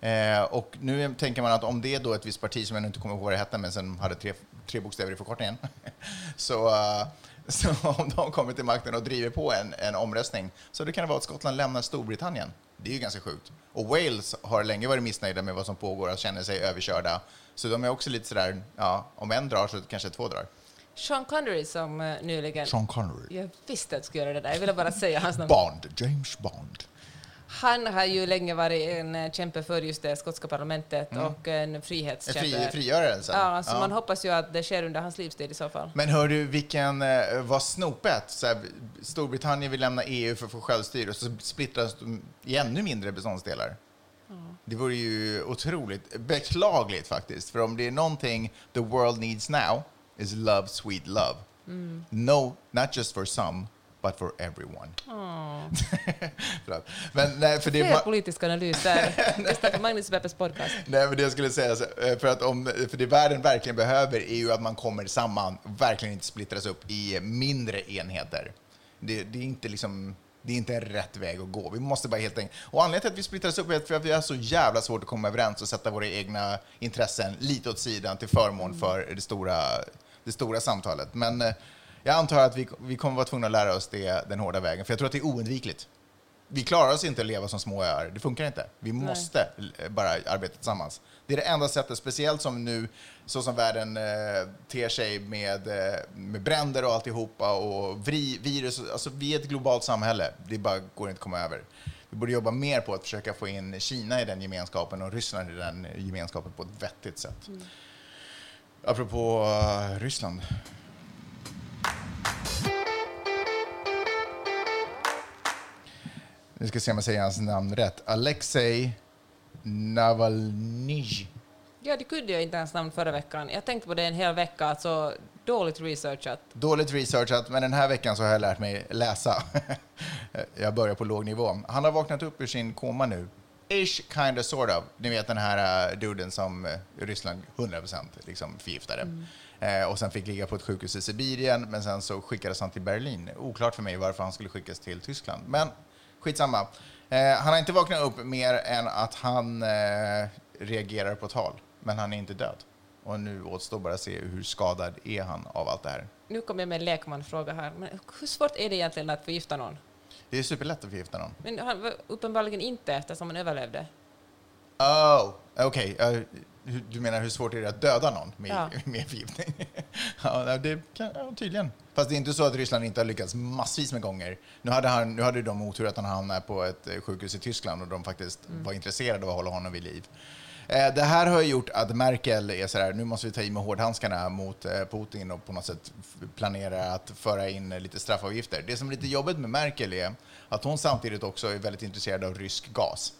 Eh, och nu tänker man att om det är då ett visst parti som jag inte kommer ihåg vad det hette, men sen hade tre, tre bokstäver i förkortningen, <laughs> så, eh, Så om de kommer till makten och driver på en, en omröstning så det kan det vara att Skottland lämnar Storbritannien. Det är ju ganska sjukt. Och Wales har länge varit missnöjda med vad som pågår och känner sig överkörda. Så de är också lite sådär, ja, om en drar så kanske två drar. Sean Connery som eh, nyligen... Sean Connery. Jag visste att du skulle göra det där. Jag ville bara säga hans namn. Bond, James Bond. Han har ju länge varit en eh, kämpe för just det skotska parlamentet och en Mm. Frihetskämpe. fri, frigörelse. Ja, så Ja. man hoppas ju att det sker under hans livstid i så fall. Men hör du, vilken, eh, vad snopet. Så här, Storbritannien vill lämna EU för att få självstyre och så splittras de i ännu mindre beståndsdelar. Det vore ju otroligt beklagligt faktiskt. För om det är någonting the world needs now is love, sweet love. No, not just for some, but for everyone. <laughs> Förlåt. Men nej, för det Fler politisk analys <laughs> där. Lyssna på Magnus Beppes podcast. Nej, men det jag skulle säga, eh, för att om, för det världen verkligen behöver är ju att man kommer samman, verkligen inte splittras upp i mindre enheter. Det, det är inte liksom, det är inte en rätt väg att gå. Vi måste bara helt enkelt... Och anledningen till att vi splittras upp är för att vi har så jävla svårt att komma överens och sätta våra egna intressen lite åt sidan till förmån för det stora, det stora samtalet. Men eh, jag antar att vi, vi kommer vara tvungna att lära oss det den hårda vägen, för jag tror att det är oundvikligt. Vi klarar oss inte att leva som små öar. Det funkar inte. Vi måste eh, bara arbeta tillsammans. Det är det enda sättet, speciellt som nu, så som världen eh, ter sig med, eh, med bränder och alltihopa och vri, virus. Alltså, vi är ett globalt samhälle. Det bara går inte att komma över. Vi borde jobba mer på att försöka få in Kina i den gemenskapen och Ryssland i den gemenskapen på ett vettigt sätt. Apropå uh, Ryssland. Nu ska se om jag säger hans namn rätt. Alexej Navalny. Ja, det kunde jag inte ens namn förra veckan. Jag tänkte på det en hel vecka, alltså dåligt researchat. Dåligt researchat, men den här veckan så har jag lärt mig läsa. <laughs> jag börjar på låg nivå. Han har vaknat upp ur sin koma nu. Ish, kind of, sort of. Ni vet den här uh, duden som uh, Ryssland 100% liksom förgiftade. Eh, och sen fick ligga på ett sjukhus i Sibirien, men sen så skickades han till Berlin. Oklart för mig varför han skulle skickas till Tyskland. Men skitsamma. Eh, han har inte vaknat upp mer än att han eh, reagerar på tal. Men han är inte död. Och nu återstår bara att se hur skadad är han av allt det här. Nu kommer jag med en lekmanfråga här. Men hur svårt är det egentligen att förgifta någon? Det är superlätt att förgifta någon. Men han, var uppenbarligen inte eftersom han överlevde. Oh, okej. Eh, hur- du menar hur svårt är det att döda någon med, Ja. <laughs> med förgiftning? <laughs> ja, det kan, ja, tydligen. Fast det är inte så att Ryssland inte har lyckats massvis med gånger. Nu hade, han, nu hade de otur att han hamnade på ett eh, sjukhus i Tyskland och de faktiskt var intresserade av att hålla honom vid liv. Eh, Det här har gjort att Merkel är så här, nu måste vi ta i med hårdhandskarna mot eh, Putin och på något sätt planera att föra in eh, lite straffavgifter. Det som är lite jobbigt med Merkel är att hon samtidigt också är väldigt intresserad av rysk gas.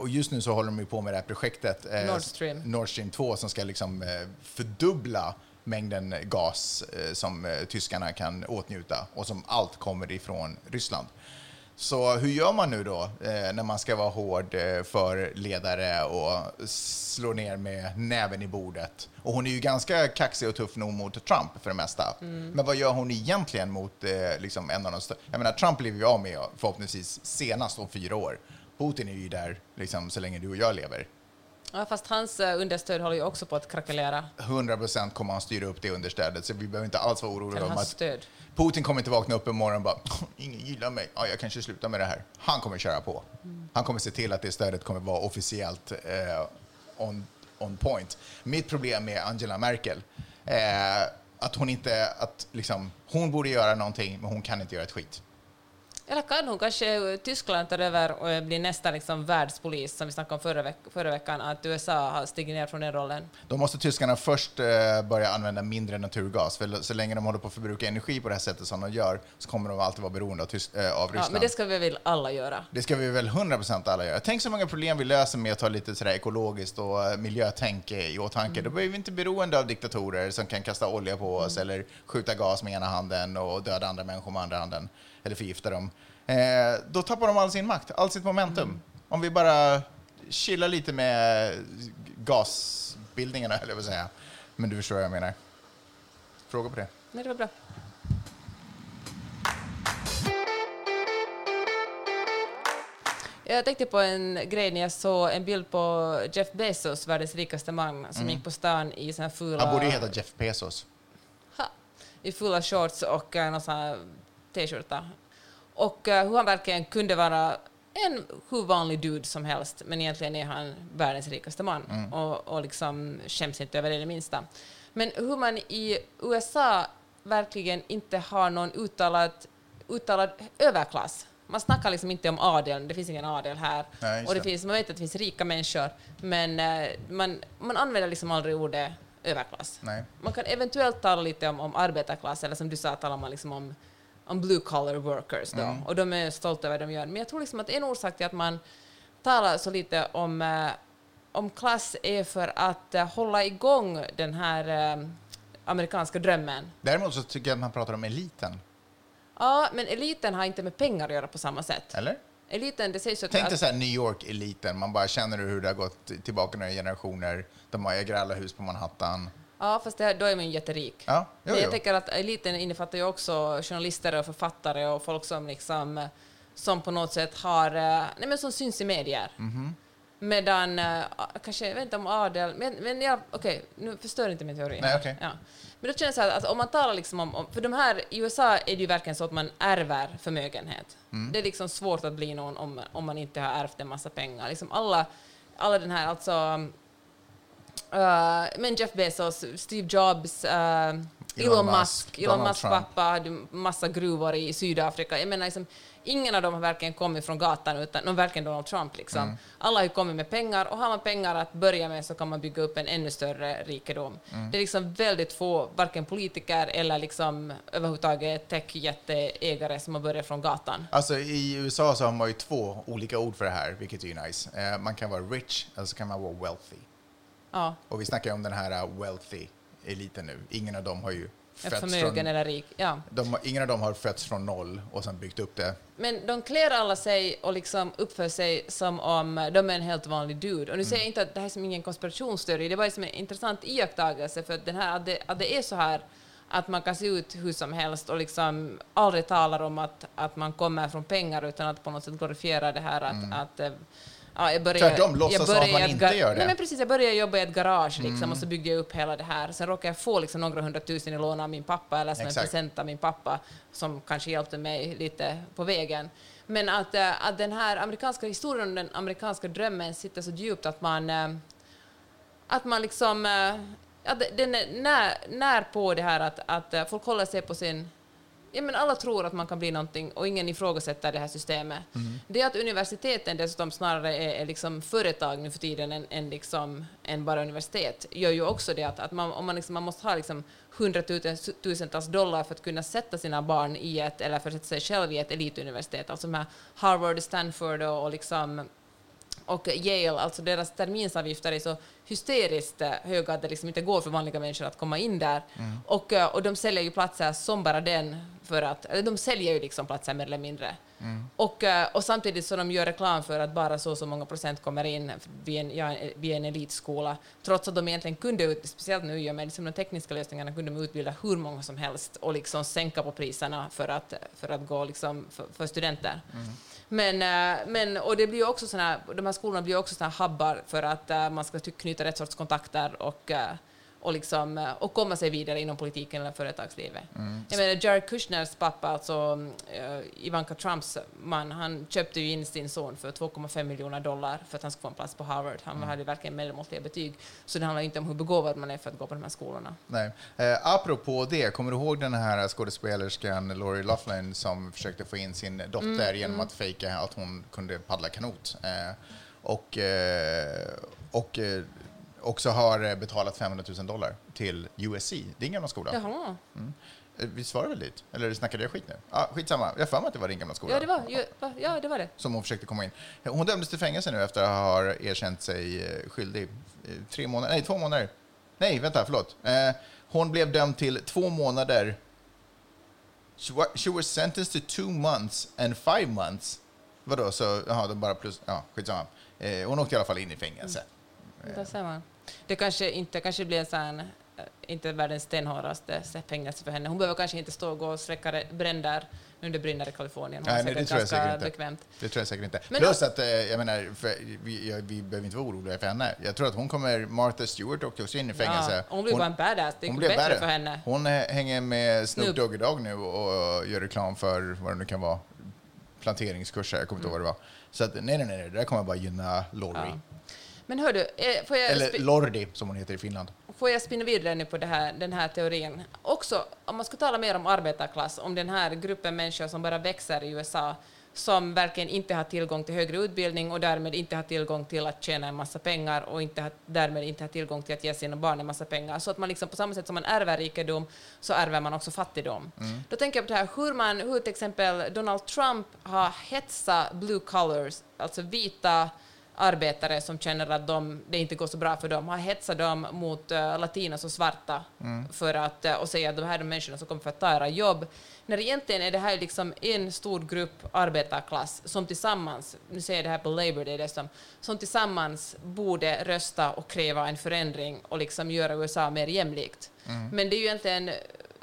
Och just nu så håller de ju på med det här projektet Nord Stream. Nord Stream 2 som ska liksom fördubbla mängden gas som tyskarna kan åtnjuta och som allt kommer ifrån Ryssland. Så hur gör man nu då eh, när man ska vara hård eh, för ledare och slå ner med näven i bordet? Och hon är ju ganska kaxig och tuff nog mot Trump för det mesta. Men vad gör hon egentligen mot eh, liksom en av de? Jag menar, Trump lever vi av med förhoppningsvis senast om fyra år. Putin är ju där liksom, så länge du och jag lever. Ja, fast hans eh, understöd håller ju också på att krackelera. 100% kommer han styra upp det understödet, så vi behöver inte alls vara oroliga om att stöd. Putin kommer inte vakna upp en morgon och bara ingen gillar mig, ja, jag kanske slutar med det här. Han kommer köra på. Han kommer se till att det stödet kommer vara officiellt eh, on, on point. Mitt problem med Angela Merkel är att hon inte, att liksom, hon borde göra någonting, men hon kan inte göra ett skit. Eller kan hon kanske Tyskland tar över och blir nästa liksom världspolis, som vi snackade om förra, veck förra veckan, att USA har stigit ner från den rollen? Då måste tyskarna först eh, börja använda mindre naturgas, för så länge de håller på att förbruka energi på det här sättet som de gör, så kommer de alltid vara beroende av, Tys- eh, av Ja, Ryssland. men det ska vi väl alla göra? Det ska vi väl 100% alla göra. Tänk så många problem vi löser med att ta lite sådär ekologiskt och eh, miljötänk i åtanke. Då blir vi inte beroende av diktatorer som kan kasta olja på oss eller skjuta gas med ena handen och döda andra människor med andra handen eller förgifta dem. Eh, då tappar de all sin makt, all sitt momentum. Om vi bara chillar lite med gasbildningarna, eller vad säga. Men du förstår vad jag menar. Fråga på det. Nej, det var bra. Jag tänkte på en grej när jag såg en bild på Jeff Bezos, världens rikaste man, som gick på stan i såna fula... Han borde heta Jeff Bezos. Ha. i fulla shorts och uh, någon sån t-skjorta. Och uh, hur han verkligen kunde vara en hur vanlig dude som helst, men egentligen är han världens rikaste man Mm. och, och liksom skäms inte över det, det minsta. Men hur man i USA verkligen inte har någon uttalad, uttalad överklass. Man snackar liksom inte om adeln, det finns ingen adel här. Nej, och det det. finns, man vet att det finns rika människor, men eh, man, man använder liksom aldrig ordet överklass. Nej. Man kan eventuellt tala lite om, om arbetarklass, eller som du sa, talar man liksom om, om blue collar workers då. Mm. Och de är stolta över det de gör. Men jag tror liksom att en orsak till att man talar så lite om, eh, om klass är för att eh, hålla igång den här eh, amerikanska drömmen. Däremot så tycker jag att man pratar om eliten. Ja, men eliten har inte med pengar att göra på samma sätt. Eller? Eliten, det sägs. Tänk dig så här New York-eliten. Man bara känner hur det har gått tillbaka några generationer. De äger alla hus på Manhattan. Ja, fast det, då är man ju jätterik. Ja, jo, Men jag jo. tänker att eliten innefattar ju också journalister och författare och folk som liksom som på något sätt har, eh, nej men som syns i medier. Mhm. Medan, eh, kanske, jag vet inte om adel, men, men ja, okej, nu förstör inte min teori. Nej, okej. Ja. Men då känns det så här att om man talar liksom om, om, för de här, i USA är det ju verkligen så att man ärver förmögenhet. Mm. Det är liksom svårt att bli någon om, om man inte har ärvt en massa pengar. Liksom alla, alla den här, alltså, eh, men Jeff Bezos, Steve Jobs, eh, Elon, Musk, Musk, Elon Musks pappa hade massa gruvor i Sydafrika. Jag menar, liksom, ingen av dem har verkligen kommit från gatan, utan no, verkligen Donald Trump. Liksom. Mm. Alla har ju kommit med pengar, och har man pengar att börja med så kan man bygga upp en ännu större rikedom. Mm. Det är liksom väldigt få, varken politiker eller liksom överhuvudtaget techjätteägare som har börjat från gatan. Alltså i USA så har man ju två olika ord för det här, vilket är ju nice. Eh, man kan vara rich eller så kan man vara wealthy. Ja, Och vi snackar ju om den här uh, wealthy eliten nu. Ingen av dem har ju fötts förmögen från, eller rik. Ja. de, ingen av dem har fötts från noll och sen byggt upp det. Men de klär alla sig och liksom uppför sig som om de är en helt vanlig dude. Och nu säger jag inte att det här är som ingen konspirationsteori, det bara som en intressant iakttagelse för att, den här, att, det, att det är så här att man kan se ut hur som helst och liksom aldrig talar om att, att man kommer från pengar utan att på något sätt glorifiera det här att, att eh, Ja, jag började, Tvärtom, låtsas jag som att man inte gör det. Nej, men precis, jag började jobba i ett garage liksom, och så byggde jag upp hela det här. Sen råkade jag få liksom, några hundratusen i lån av min pappa, eller som Exakt. en present av min pappa, som kanske hjälpte mig lite på vägen. Men att, eh, att den här amerikanska historien om den amerikanska drömmen sitter så djupt att man, eh, att man liksom, eh, att den är när, när på det här att, att folk håller sig på sin Ja, men alla tror att man kan bli någonting och ingen ifrågasätter det här systemet. Det att universiteten dessutom snarare är, är liksom företag nu för tiden än, än, liksom, än bara universitet gör ju också det att, att man, om man, liksom, man måste ha liksom hundratusentals dollar för att kunna sätta sina barn i ett, eller för att sätta sig själv i ett elituniversitet, alltså med Harvard, Stanford och, och liksom och Yale, alltså deras terminsavgifter är så hysteriskt höga att det liksom inte går för vanliga människor att komma in där. Och, eh, och de säljer ju platser som bara den, för att, eller de säljer ju liksom platser mer eller mindre. Och, eh, och samtidigt så de gör reklam för att bara så och så många procent kommer in vid en, ja, vid en elitskola, trots att de egentligen kunde, speciellt nu med liksom de tekniska lösningarna, kunde de utbilda hur många som helst och liksom sänka på priserna för att, för att gå liksom för, för studenter. Men, eh, men, och det blir också såna, de här skolorna blir också såna här hubbar för att eh, man ska typ knyta rätt sorts kontakter och, eh, och, liksom, eh, och komma sig vidare inom politiken eller företagslivet. Jag menar, Jared Kushners pappa, alltså eh, Ivanka Trumps man, han köpte ju in sin son för 2,5 miljoner dollar för att han skulle få en plats på Harvard. Han hade verkligen medelmåttiga betyg. Så det handlar inte om hur begåvad man är för att gå på de här skolorna. Nej. Eh, apropå det, kommer du ihåg den här skådespelerskan Lori Loughlin som försökte få in sin dotter genom att fejka att hon kunde paddla kanot? Eh, och, eh, och också har eh, betalat 500 000 dollar till USC, din gamla skola. Jaha. Eh, Vi svarar väl dit? Eller snackade jag skit nu? Ah, skitsamma, jag för mig att det var din gamla skola. Ja, det var, ju- va? ja, det var det. Som hon försökte komma in. Hon dömdes till fängelse nu efter att ha erkänt sig eh, skyldig. Tre månader, nej två månader. Nej, vänta, förlåt. Eh, hon blev dömd till två månader. She wa- she was sentenced to two months and five months. Vadå, så, jaha, de bara plus, ja, skitsamma. Eh, hon åkte i alla fall in i fängelse. Där ser man. Det kanske inte kanske blir en sån, eh, inte världens stenhårdaste fängelse för henne. Hon behöver kanske inte stå och gå och släcka re- bränder nu det brinner i Kalifornien. Nej, har nej, det tror jag säkert inte. bekvämt. Det tror jag säkert inte. Men Plus då- att, eh, jag menar, vi, jag, vi behöver inte vara oroliga för henne. Jag tror att hon kommer, Martha Stewart åkte också in i fängelse. Ja, hon blir bara en badass. Det är bättre bättre. för henne. Hon hänger med Snoop. Dogg idag nu och gör reklam för vad det nu kan vara. Planteringskurser, jag kommer inte ihåg vad det var. Så att, nej, nej, nej, det där kommer bara gynna Lorry. Ja. Men hör du, eh, får jag, Eller Lordi, som hon heter i Finland. får jag spinna vidare nu på här, den här teorin? Också, om man ska tala mer om arbetarklass, om den här gruppen människor som bara växer i USA, som verkligen inte har tillgång till högre utbildning och därmed inte har tillgång till att tjäna en massa pengar och inte har, därmed inte har tillgång till att ge sina barn en massa pengar. Så att man liksom på samma sätt som man ärver rikedom så ärver man också fattigdom. Då tänker jag på det här hur man, hur till exempel Donald Trump har hetsat blue collars, alltså vita arbetare som känner att de, det inte går så bra för dem, har hetsat dem mot uh, latinos och svarta för att, uh, och säga att de här är de människorna som kommer för att ta era jobb. När egentligen är det här liksom en stor grupp arbetarklass som tillsammans, nu säger jag det här på Labour Day dessutom, som tillsammans borde rösta och kräva en förändring och liksom göra USA mer jämlikt. Men det är ju egentligen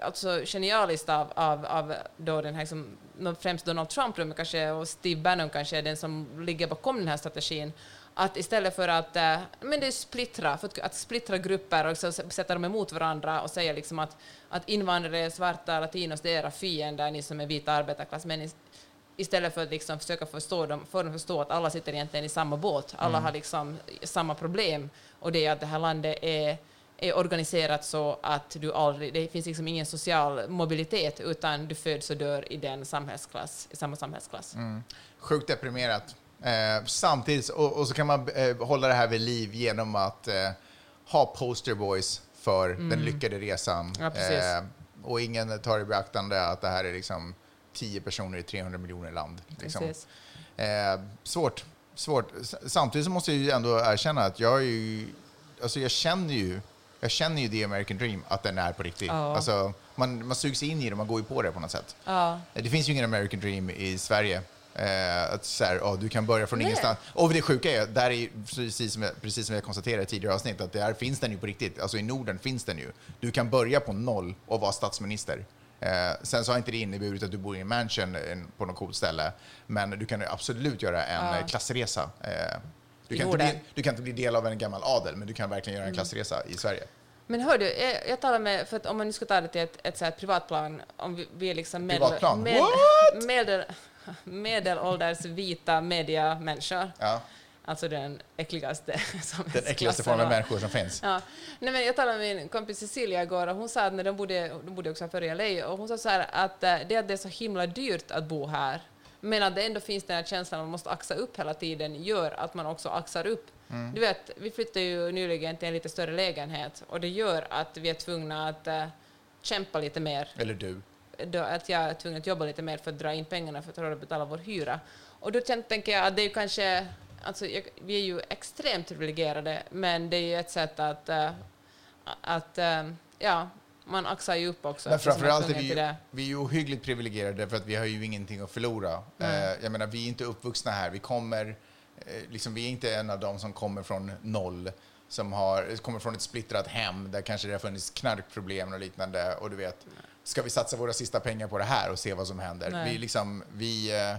alltså, genialiskt av, av, av då den här, liksom, främst Donald Trump men kanske, och Steve Bannon kanske är den som ligger bakom den här strategin, att istället för att eh, men det är splittra, för att, att splittra grupper och så sätta dem emot varandra och säga liksom att, att invandrare, svarta, latinos, det är era fiender, ni som är vita arbetarklass, men is- istället för att liksom försöka förstå dem, få dem att förstå att alla sitter egentligen i samma båt, alla har liksom samma problem, och det är att det här landet är är organiserat så att du aldrig, det finns liksom ingen social mobilitet utan du föds och dör i den samhällsklass, i samma samhällsklass. Sjukt deprimerat. Eh, samtidigt, och, och så kan man eh, hålla det här vid liv genom att eh, ha posterboys för den lyckade resan. Mm. Ja, precis. och ingen tar i beaktande att det här är liksom 10 personer i 300 miljoner land. Liksom. Eh, svårt. svårt. Samtidigt så måste jag ju ändå erkänna att jag är ju, alltså jag känner ju, jag känner ju The American Dream, att den är på riktigt. Ja. Alltså, man, man sugs in i det, man går ju på det på något sätt. Ja. Det finns ju ingen American Dream i Sverige. Eh, att så här, ja, du kan börja från Nej. ingenstans. Och det sjuka är, där är precis som, jag, precis som jag konstaterade i tidigare avsnitt, att där finns den ju på riktigt. Alltså i Norden finns den ju. Du kan börja på noll och vara statsminister. Eh, sen så har inte det inneburit att du bor i en mansion på något coolt ställe, men du kan absolut göra en Ja. eh, klassresa. Eh, du, kan inte bli, du kan inte bli del av en gammal adel, men du kan verkligen göra en klassresa i Sverige. Men hör du, jag, jag talar med, för att om man nu ska ta det till ett, ett så här privatplan, om vi, vi är liksom medel, Privatplan? med, What? medel, medelålders vita mediamänniskor, Ja, alltså den äckligaste <laughs> den äckligaste formen av människor som finns. Ja. Nej, men jag talade med min kompis Cecilia igår och hon sa att när de bodde, de bodde också här före i LA och hon sa så här att eh, det att det är så himla dyrt att bo här men att det ändå finns den här känslan att man måste axa upp hela tiden gör att man också axar upp. Mm. Du vet, vi flyttade ju nyligen till en lite större lägenhet och det gör att vi är tvungna att eh, kämpa lite mer Eller du. då att jag är tvungen att jobba lite mer för att dra in pengarna för att ha råd att betala vår hyra. Och då tänker jag att det är kanske, alltså jag, vi är ju extremt privilegierade, men det är ju ett sätt att, eh, att eh, ja, man axar ju upp också. Men framförallt är vi, ju, vi är ju ohyggligt privilegierade för att vi har ju ingenting att förlora. Nej. Eh, jag menar, vi är inte uppvuxna här. Vi kommer, eh, liksom, vi är inte en av dem som kommer från noll, som har, kommer från ett splittrat hem där kanske det har funnits knarkproblem och liknande. Och du vet, ska vi satsa våra sista pengar på det här och se vad som händer? Nej. Vi liksom, vi, eh,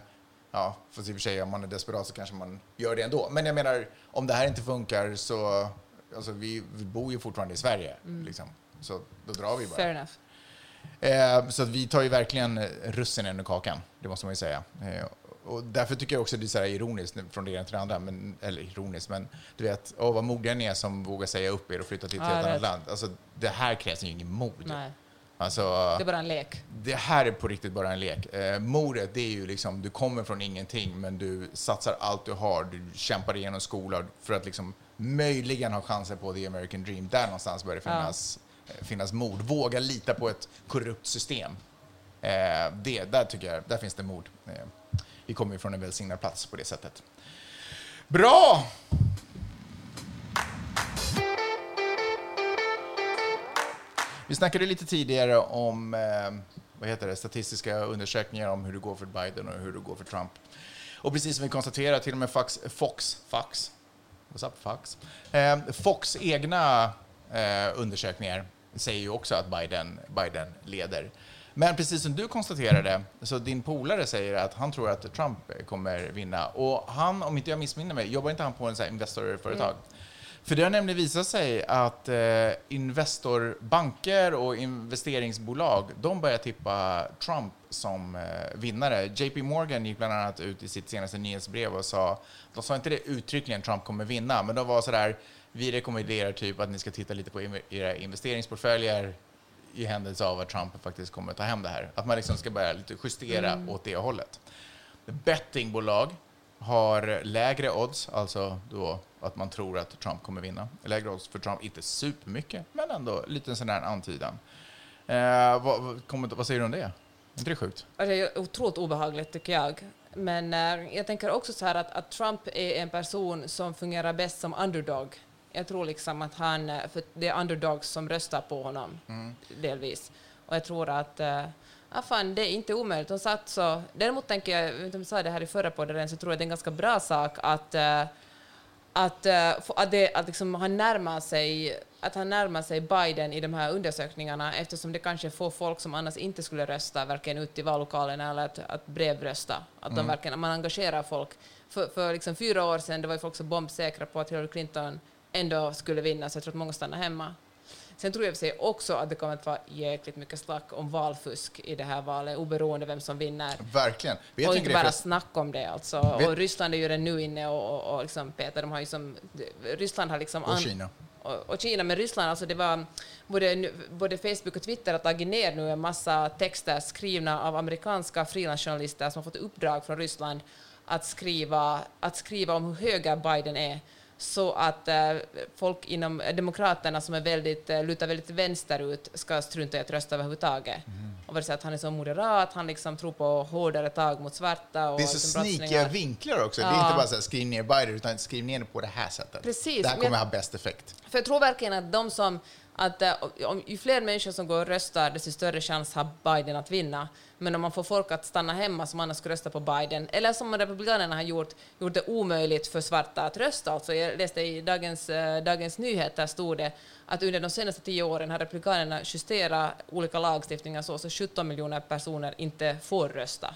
ja, fast i och för sig om man är desperat så kanske man gör det ändå. Men jag menar, om det här inte funkar så, alltså vi, vi bor ju fortfarande i Sverige, liksom. Så då drar vi bara. Fair enough. Eh, så vi tar ju verkligen russinen ur kakan, det måste man ju säga. Eh, och därför tycker jag också det är så här ironiskt från det ena till det andra, men, eller ironiskt, men du vet, åh, vad modiga ni är som vågar säga upp er och flytta till ett Ja, helt annat land. Alltså, det här krävs ju ingen mod. Nej, Alltså, det är bara en lek. det här är på riktigt bara en lek. Eh, modet, det är ju liksom, du kommer från ingenting, men du satsar allt du har. Du kämpar igenom skolan för att liksom möjligen ha chanser på the American dream. Där någonstans bör det Ja. finnas, eh, Eh, finnas mod. Våga lita på ett korrupt system. Eh, det, där tycker jag, där finns det mod. Eh, vi kommer ju från en välsignad plats på det sättet. Bra! Vi snackade lite tidigare om eh, vad heter det, statistiska undersökningar om hur det går för Biden och hur det går för Trump. Och precis som vi konstaterar, till och med Fox, Fox, Fox, what's up Fox? Eh, Fox egna eh, undersökningar säger ju också att Biden, Biden leder. Men precis som du konstaterade, så din polare säger att han tror att Trump kommer vinna. Och han, om inte jag missminner mig, jobbar inte han på en sån här Investorföretag? För det har nämligen visat sig att eh, Investorbanker och investeringsbolag, de börjar tippa Trump som eh, vinnare. JP Morgan gick bland annat ut i sitt senaste nyhetsbrev och sa, de sa inte det uttryckligen Trump kommer vinna, men de var sådär, vi rekommenderar typ att ni ska titta lite på era investeringsportföljer i händelse av att Trump faktiskt kommer ta hem det här. Att man liksom ska börja lite justera åt det hållet. Bettingbolag har lägre odds, alltså då att man tror att Trump kommer vinna. Lägre odds för Trump, inte supermycket, men ändå lite sån där antydan. Eh, vad, vad, vad säger du om det? Är inte det sjukt? Alltså, det är otroligt obehagligt tycker jag. Men eh, jag tänker också så här att, att Trump är en person som fungerar bäst som underdog. Jag tror liksom att han, eh, för det är underdogs som röstar på honom, delvis. Och jag tror att, ah, fan, det är inte omöjligt. De satt så, däremot tänker jag, jag vet inte om jag sa det här i förra podden, så tror jag det är en ganska bra sak att eh, att, att, det, att liksom han närmar sig att han närmar sig Biden i de här undersökningarna eftersom det kanske får folk som annars inte skulle rösta varken ut i vallokalerna eller att, att brevrösta. Att de verkligen, man engagerar folk. För, för liksom fyra år sedan det var ju folk så bombsäkra på att Hillary Clinton ändå skulle vinna så jag tror att många stannar hemma. Sen tror jag sig också att det kommer att vara jäkligt mycket snack om valfusk i det här valet oberoende vem som vinner. Verkligen. Vet och inte bara snack om det alltså. Vet- Och Ryssland är ju redan nu inne och, och, och liksom Peter, de har ju som, Ryssland har liksom... Och an- Kina. Och, och Kina, men Ryssland, alltså det var både, både Facebook och Twitter har tagit ner nu en massa texter skrivna av amerikanska frilansjournalister som har fått uppdrag från Ryssland att skriva, att skriva om hur höger Biden är så att eh, folk inom Demokraterna som är väldigt, eh, lutar väldigt vänsterut ska strunta i att rösta överhuvudtaget. Mm. Och säga att han är så moderat, han liksom tror på hårdare tag mot svarta och Det är så liksom brottslingar. vinklar också. Det är Ja. inte bara så här, skriv ner Biden, utan skriv ner det på det här sättet. Precis, Det här kommer jag- ha bäst effekt. För jag tror verkligen att de som att eh, om, ju fler människor som går och röstar, desto större chans har Biden att vinna. Men om man får folk att stanna hemma som annars skulle rösta på Biden, eller som republikanerna har gjort, gjort det omöjligt för svarta att rösta. Alltså jag läste i Dagens, eh, Dagens Nyheter stod det att under de senaste tio åren har republikanerna justerat olika lagstiftningar så att 17 miljoner personer inte får rösta.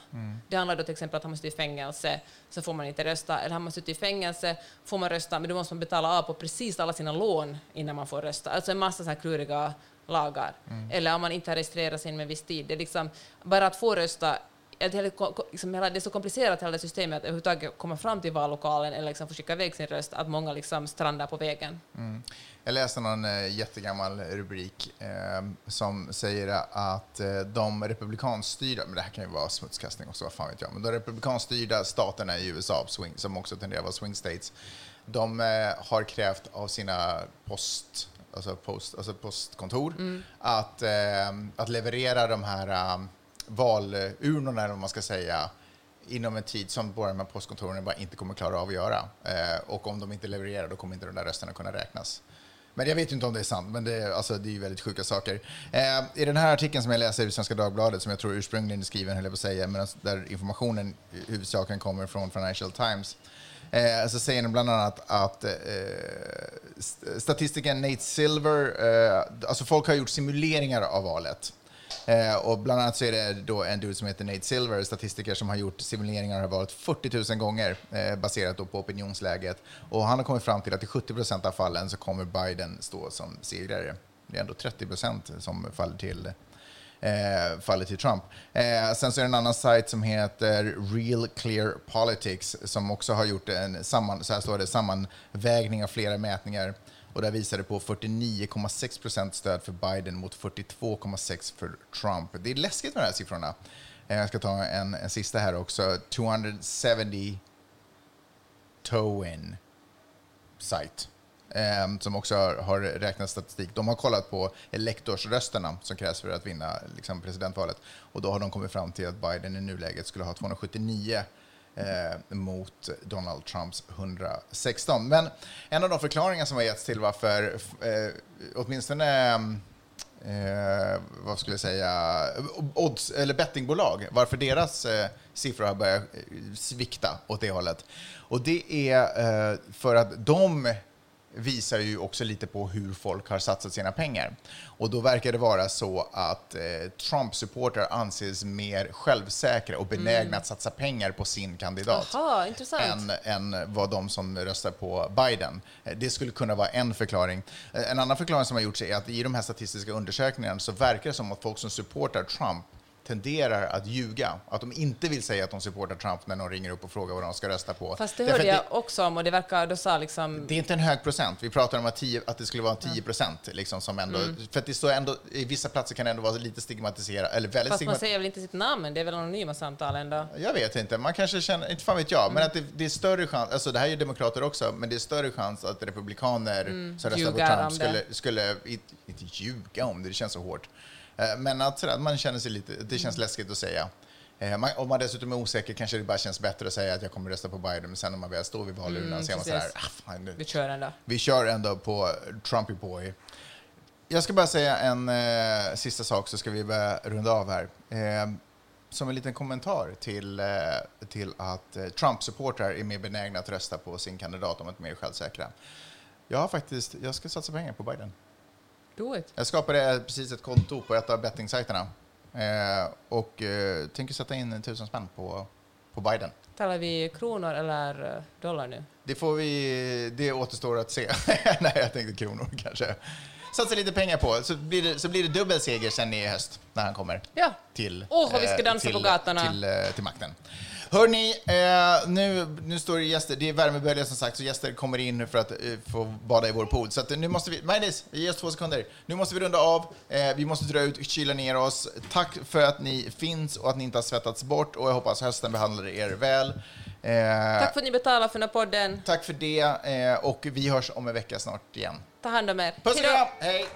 Det handlar då till exempel om att har man suttit i fängelse så får man inte rösta, eller har man suttit i fängelse får man rösta, men då måste man betala av på precis alla sina lån innan man får rösta. Alltså en massa så här kluriga lagar. Eller om man inte har registrerat sig inom en viss tid. Det är liksom, bara att få rösta liksom hela, det är så komplicerat hela systemet att överhuvudtaget komma fram till vallokalen eller liksom få skicka iväg sin röst, att många liksom strandar på vägen. Jag läste någon eh, jättegammal rubrik eh, som säger att eh, de republikanstyrda, men det här kan ju vara smutskastning också, vad fan vet jag, men de republikanstyrda staterna i USA, swing, som också tenderar att vara swing states, de eh, har krävt av sina post, alltså post, alltså postkontor att, eh, att leverera de här eh, valurnorna, eller man ska säga, inom en tid som bara här postkontoren bara inte kommer klara av att göra. Eh, och om de inte levererar, då kommer inte de där rösterna kunna räknas. Men jag vet ju inte om det är sant, men det, är- alltså, det är ju väldigt sjuka saker. Eh, I den här artikeln som jag läser i Svenska Dagbladet, som jag tror ursprungligen är skriven, höll jag på att säga, men där informationen huvudsakligen kommer från Financial Times, eh, så säger de bland annat att eh, statistiken statistikern Nate Silver, eh, alltså folk har gjort simuleringar av valet. Eh, och bland annat så är det då en dude som heter Nate Silver, statistiker som har gjort simuleringar av valet 40 000 gånger eh, baserat då på opinionsläget. Och han har kommit fram till att i 70 procent av fallen så kommer Biden stå som segrare. Det är ändå 30 procent som faller till eh, faller till Trump. Eh, sen så är det en annan sajt som heter Real Clear Politics som också har gjort en samman, så här står det, sammanvägning av flera mätningar. Och där visar det på 49,6 procent stöd för Biden mot 42,6 för Trump. Det är läskigt med de här siffrorna. Eh, jag ska ta en, en sista här också. 270 Towin site Ehm, som också har, har räknat statistik. De har kollat på elektorsrösterna som krävs för att vinna liksom, presidentvalet. Och då har de kommit fram till att Biden i nuläget skulle ha 279 eh, mot Donald Trumps 116. Men en av de förklaringar som har getts till varför eh, åtminstone eh, vad skulle jag säga, odds, eller bettingbolag, varför deras eh, siffror har börjat eh, svikta åt det hållet. Och det är eh, för att de visar ju också lite på hur folk har satsat sina pengar. Och då verkar det vara så att eh, Trump-supportrar anses mer självsäkra och benägna att satsa pengar på sin kandidat intressant. än, än vad de som röstar på Biden. Eh, Det skulle kunna vara en förklaring. Eh, En annan förklaring som har gjorts är att i de här statistiska undersökningarna så verkar det som att folk som supportar Trump tenderar att ljuga. Att de inte vill säga att de supportar Trump när någon ringer upp och frågar vad de ska rösta på. Fast det hörde att jag också om och det verkar, då sa liksom... det är inte en hög procent. Vi pratar om att, 10, att det skulle vara 10 procent. Liksom, som ändå, Mm. För att det står ändå, i vissa platser kan det ändå vara lite stigmatiserat. Eller väldigt Fast man säger väl inte sitt namn, det är väl anonyma samtal ändå? Jag vet inte, man kanske känner, inte fan vet jag, Mm. men att det, det är större chans, alltså det här är ju demokrater också, men det är större chans att republikaner som röstar på Mm. Trump det. skulle, skulle inte, inte ljuga om det, det känns så hårt. Eh, Men att sådär, man känner sig lite, det känns läskigt att säga. Eh, man, om man dessutom är osäker kanske det bara känns bättre att säga att jag kommer rösta på Biden, men sen när man väl står vid valurnan Mm, så är man sådär, ah, fan, nu, Vi kör ändå. vi kör ändå på Trumpy Boy. Jag ska bara säga en eh, sista sak så ska vi börja runda av här. Eh, som en liten kommentar till, eh, till att eh, Trump-supportrar är mer benägna att rösta på sin kandidat om att de är mer självsäkra. Jag har faktiskt, jag ska satsa pengar på Biden. Do it. Jag skapade precis ett konto på ett av bettingsajterna eh, och eh, tänker sätta in en tusen spänn på, på Biden. Talar vi kronor eller eh, dollar nu? Det får vi, det återstår att se. <laughs> Nej, jag tänkte kronor kanske. Satsa lite pengar på, så blir det, så blir det dubbel seger sen i höst när han kommer Ja. till, Åh, vad vi ska eh, dansa till, på gatorna. Till, eh, till makten. Hörni, eh, nu, nu står det gäster, det är värmebölja som sagt, så gäster kommer in för att eh, få bada i vår pool. Så att, eh, nu måste vi, Majdis, ge oss två sekunder. Nu måste vi runda av, eh, vi måste dra ut, kyla ner oss. Tack för att ni finns och att ni inte har svettats bort och jag hoppas hösten behandlar er väl. Eh, Tack för att ni betalar för den här podden. Tack för det eh, och vi hörs om en vecka snart igen. Ta hand om er. Puss och kram! Hej!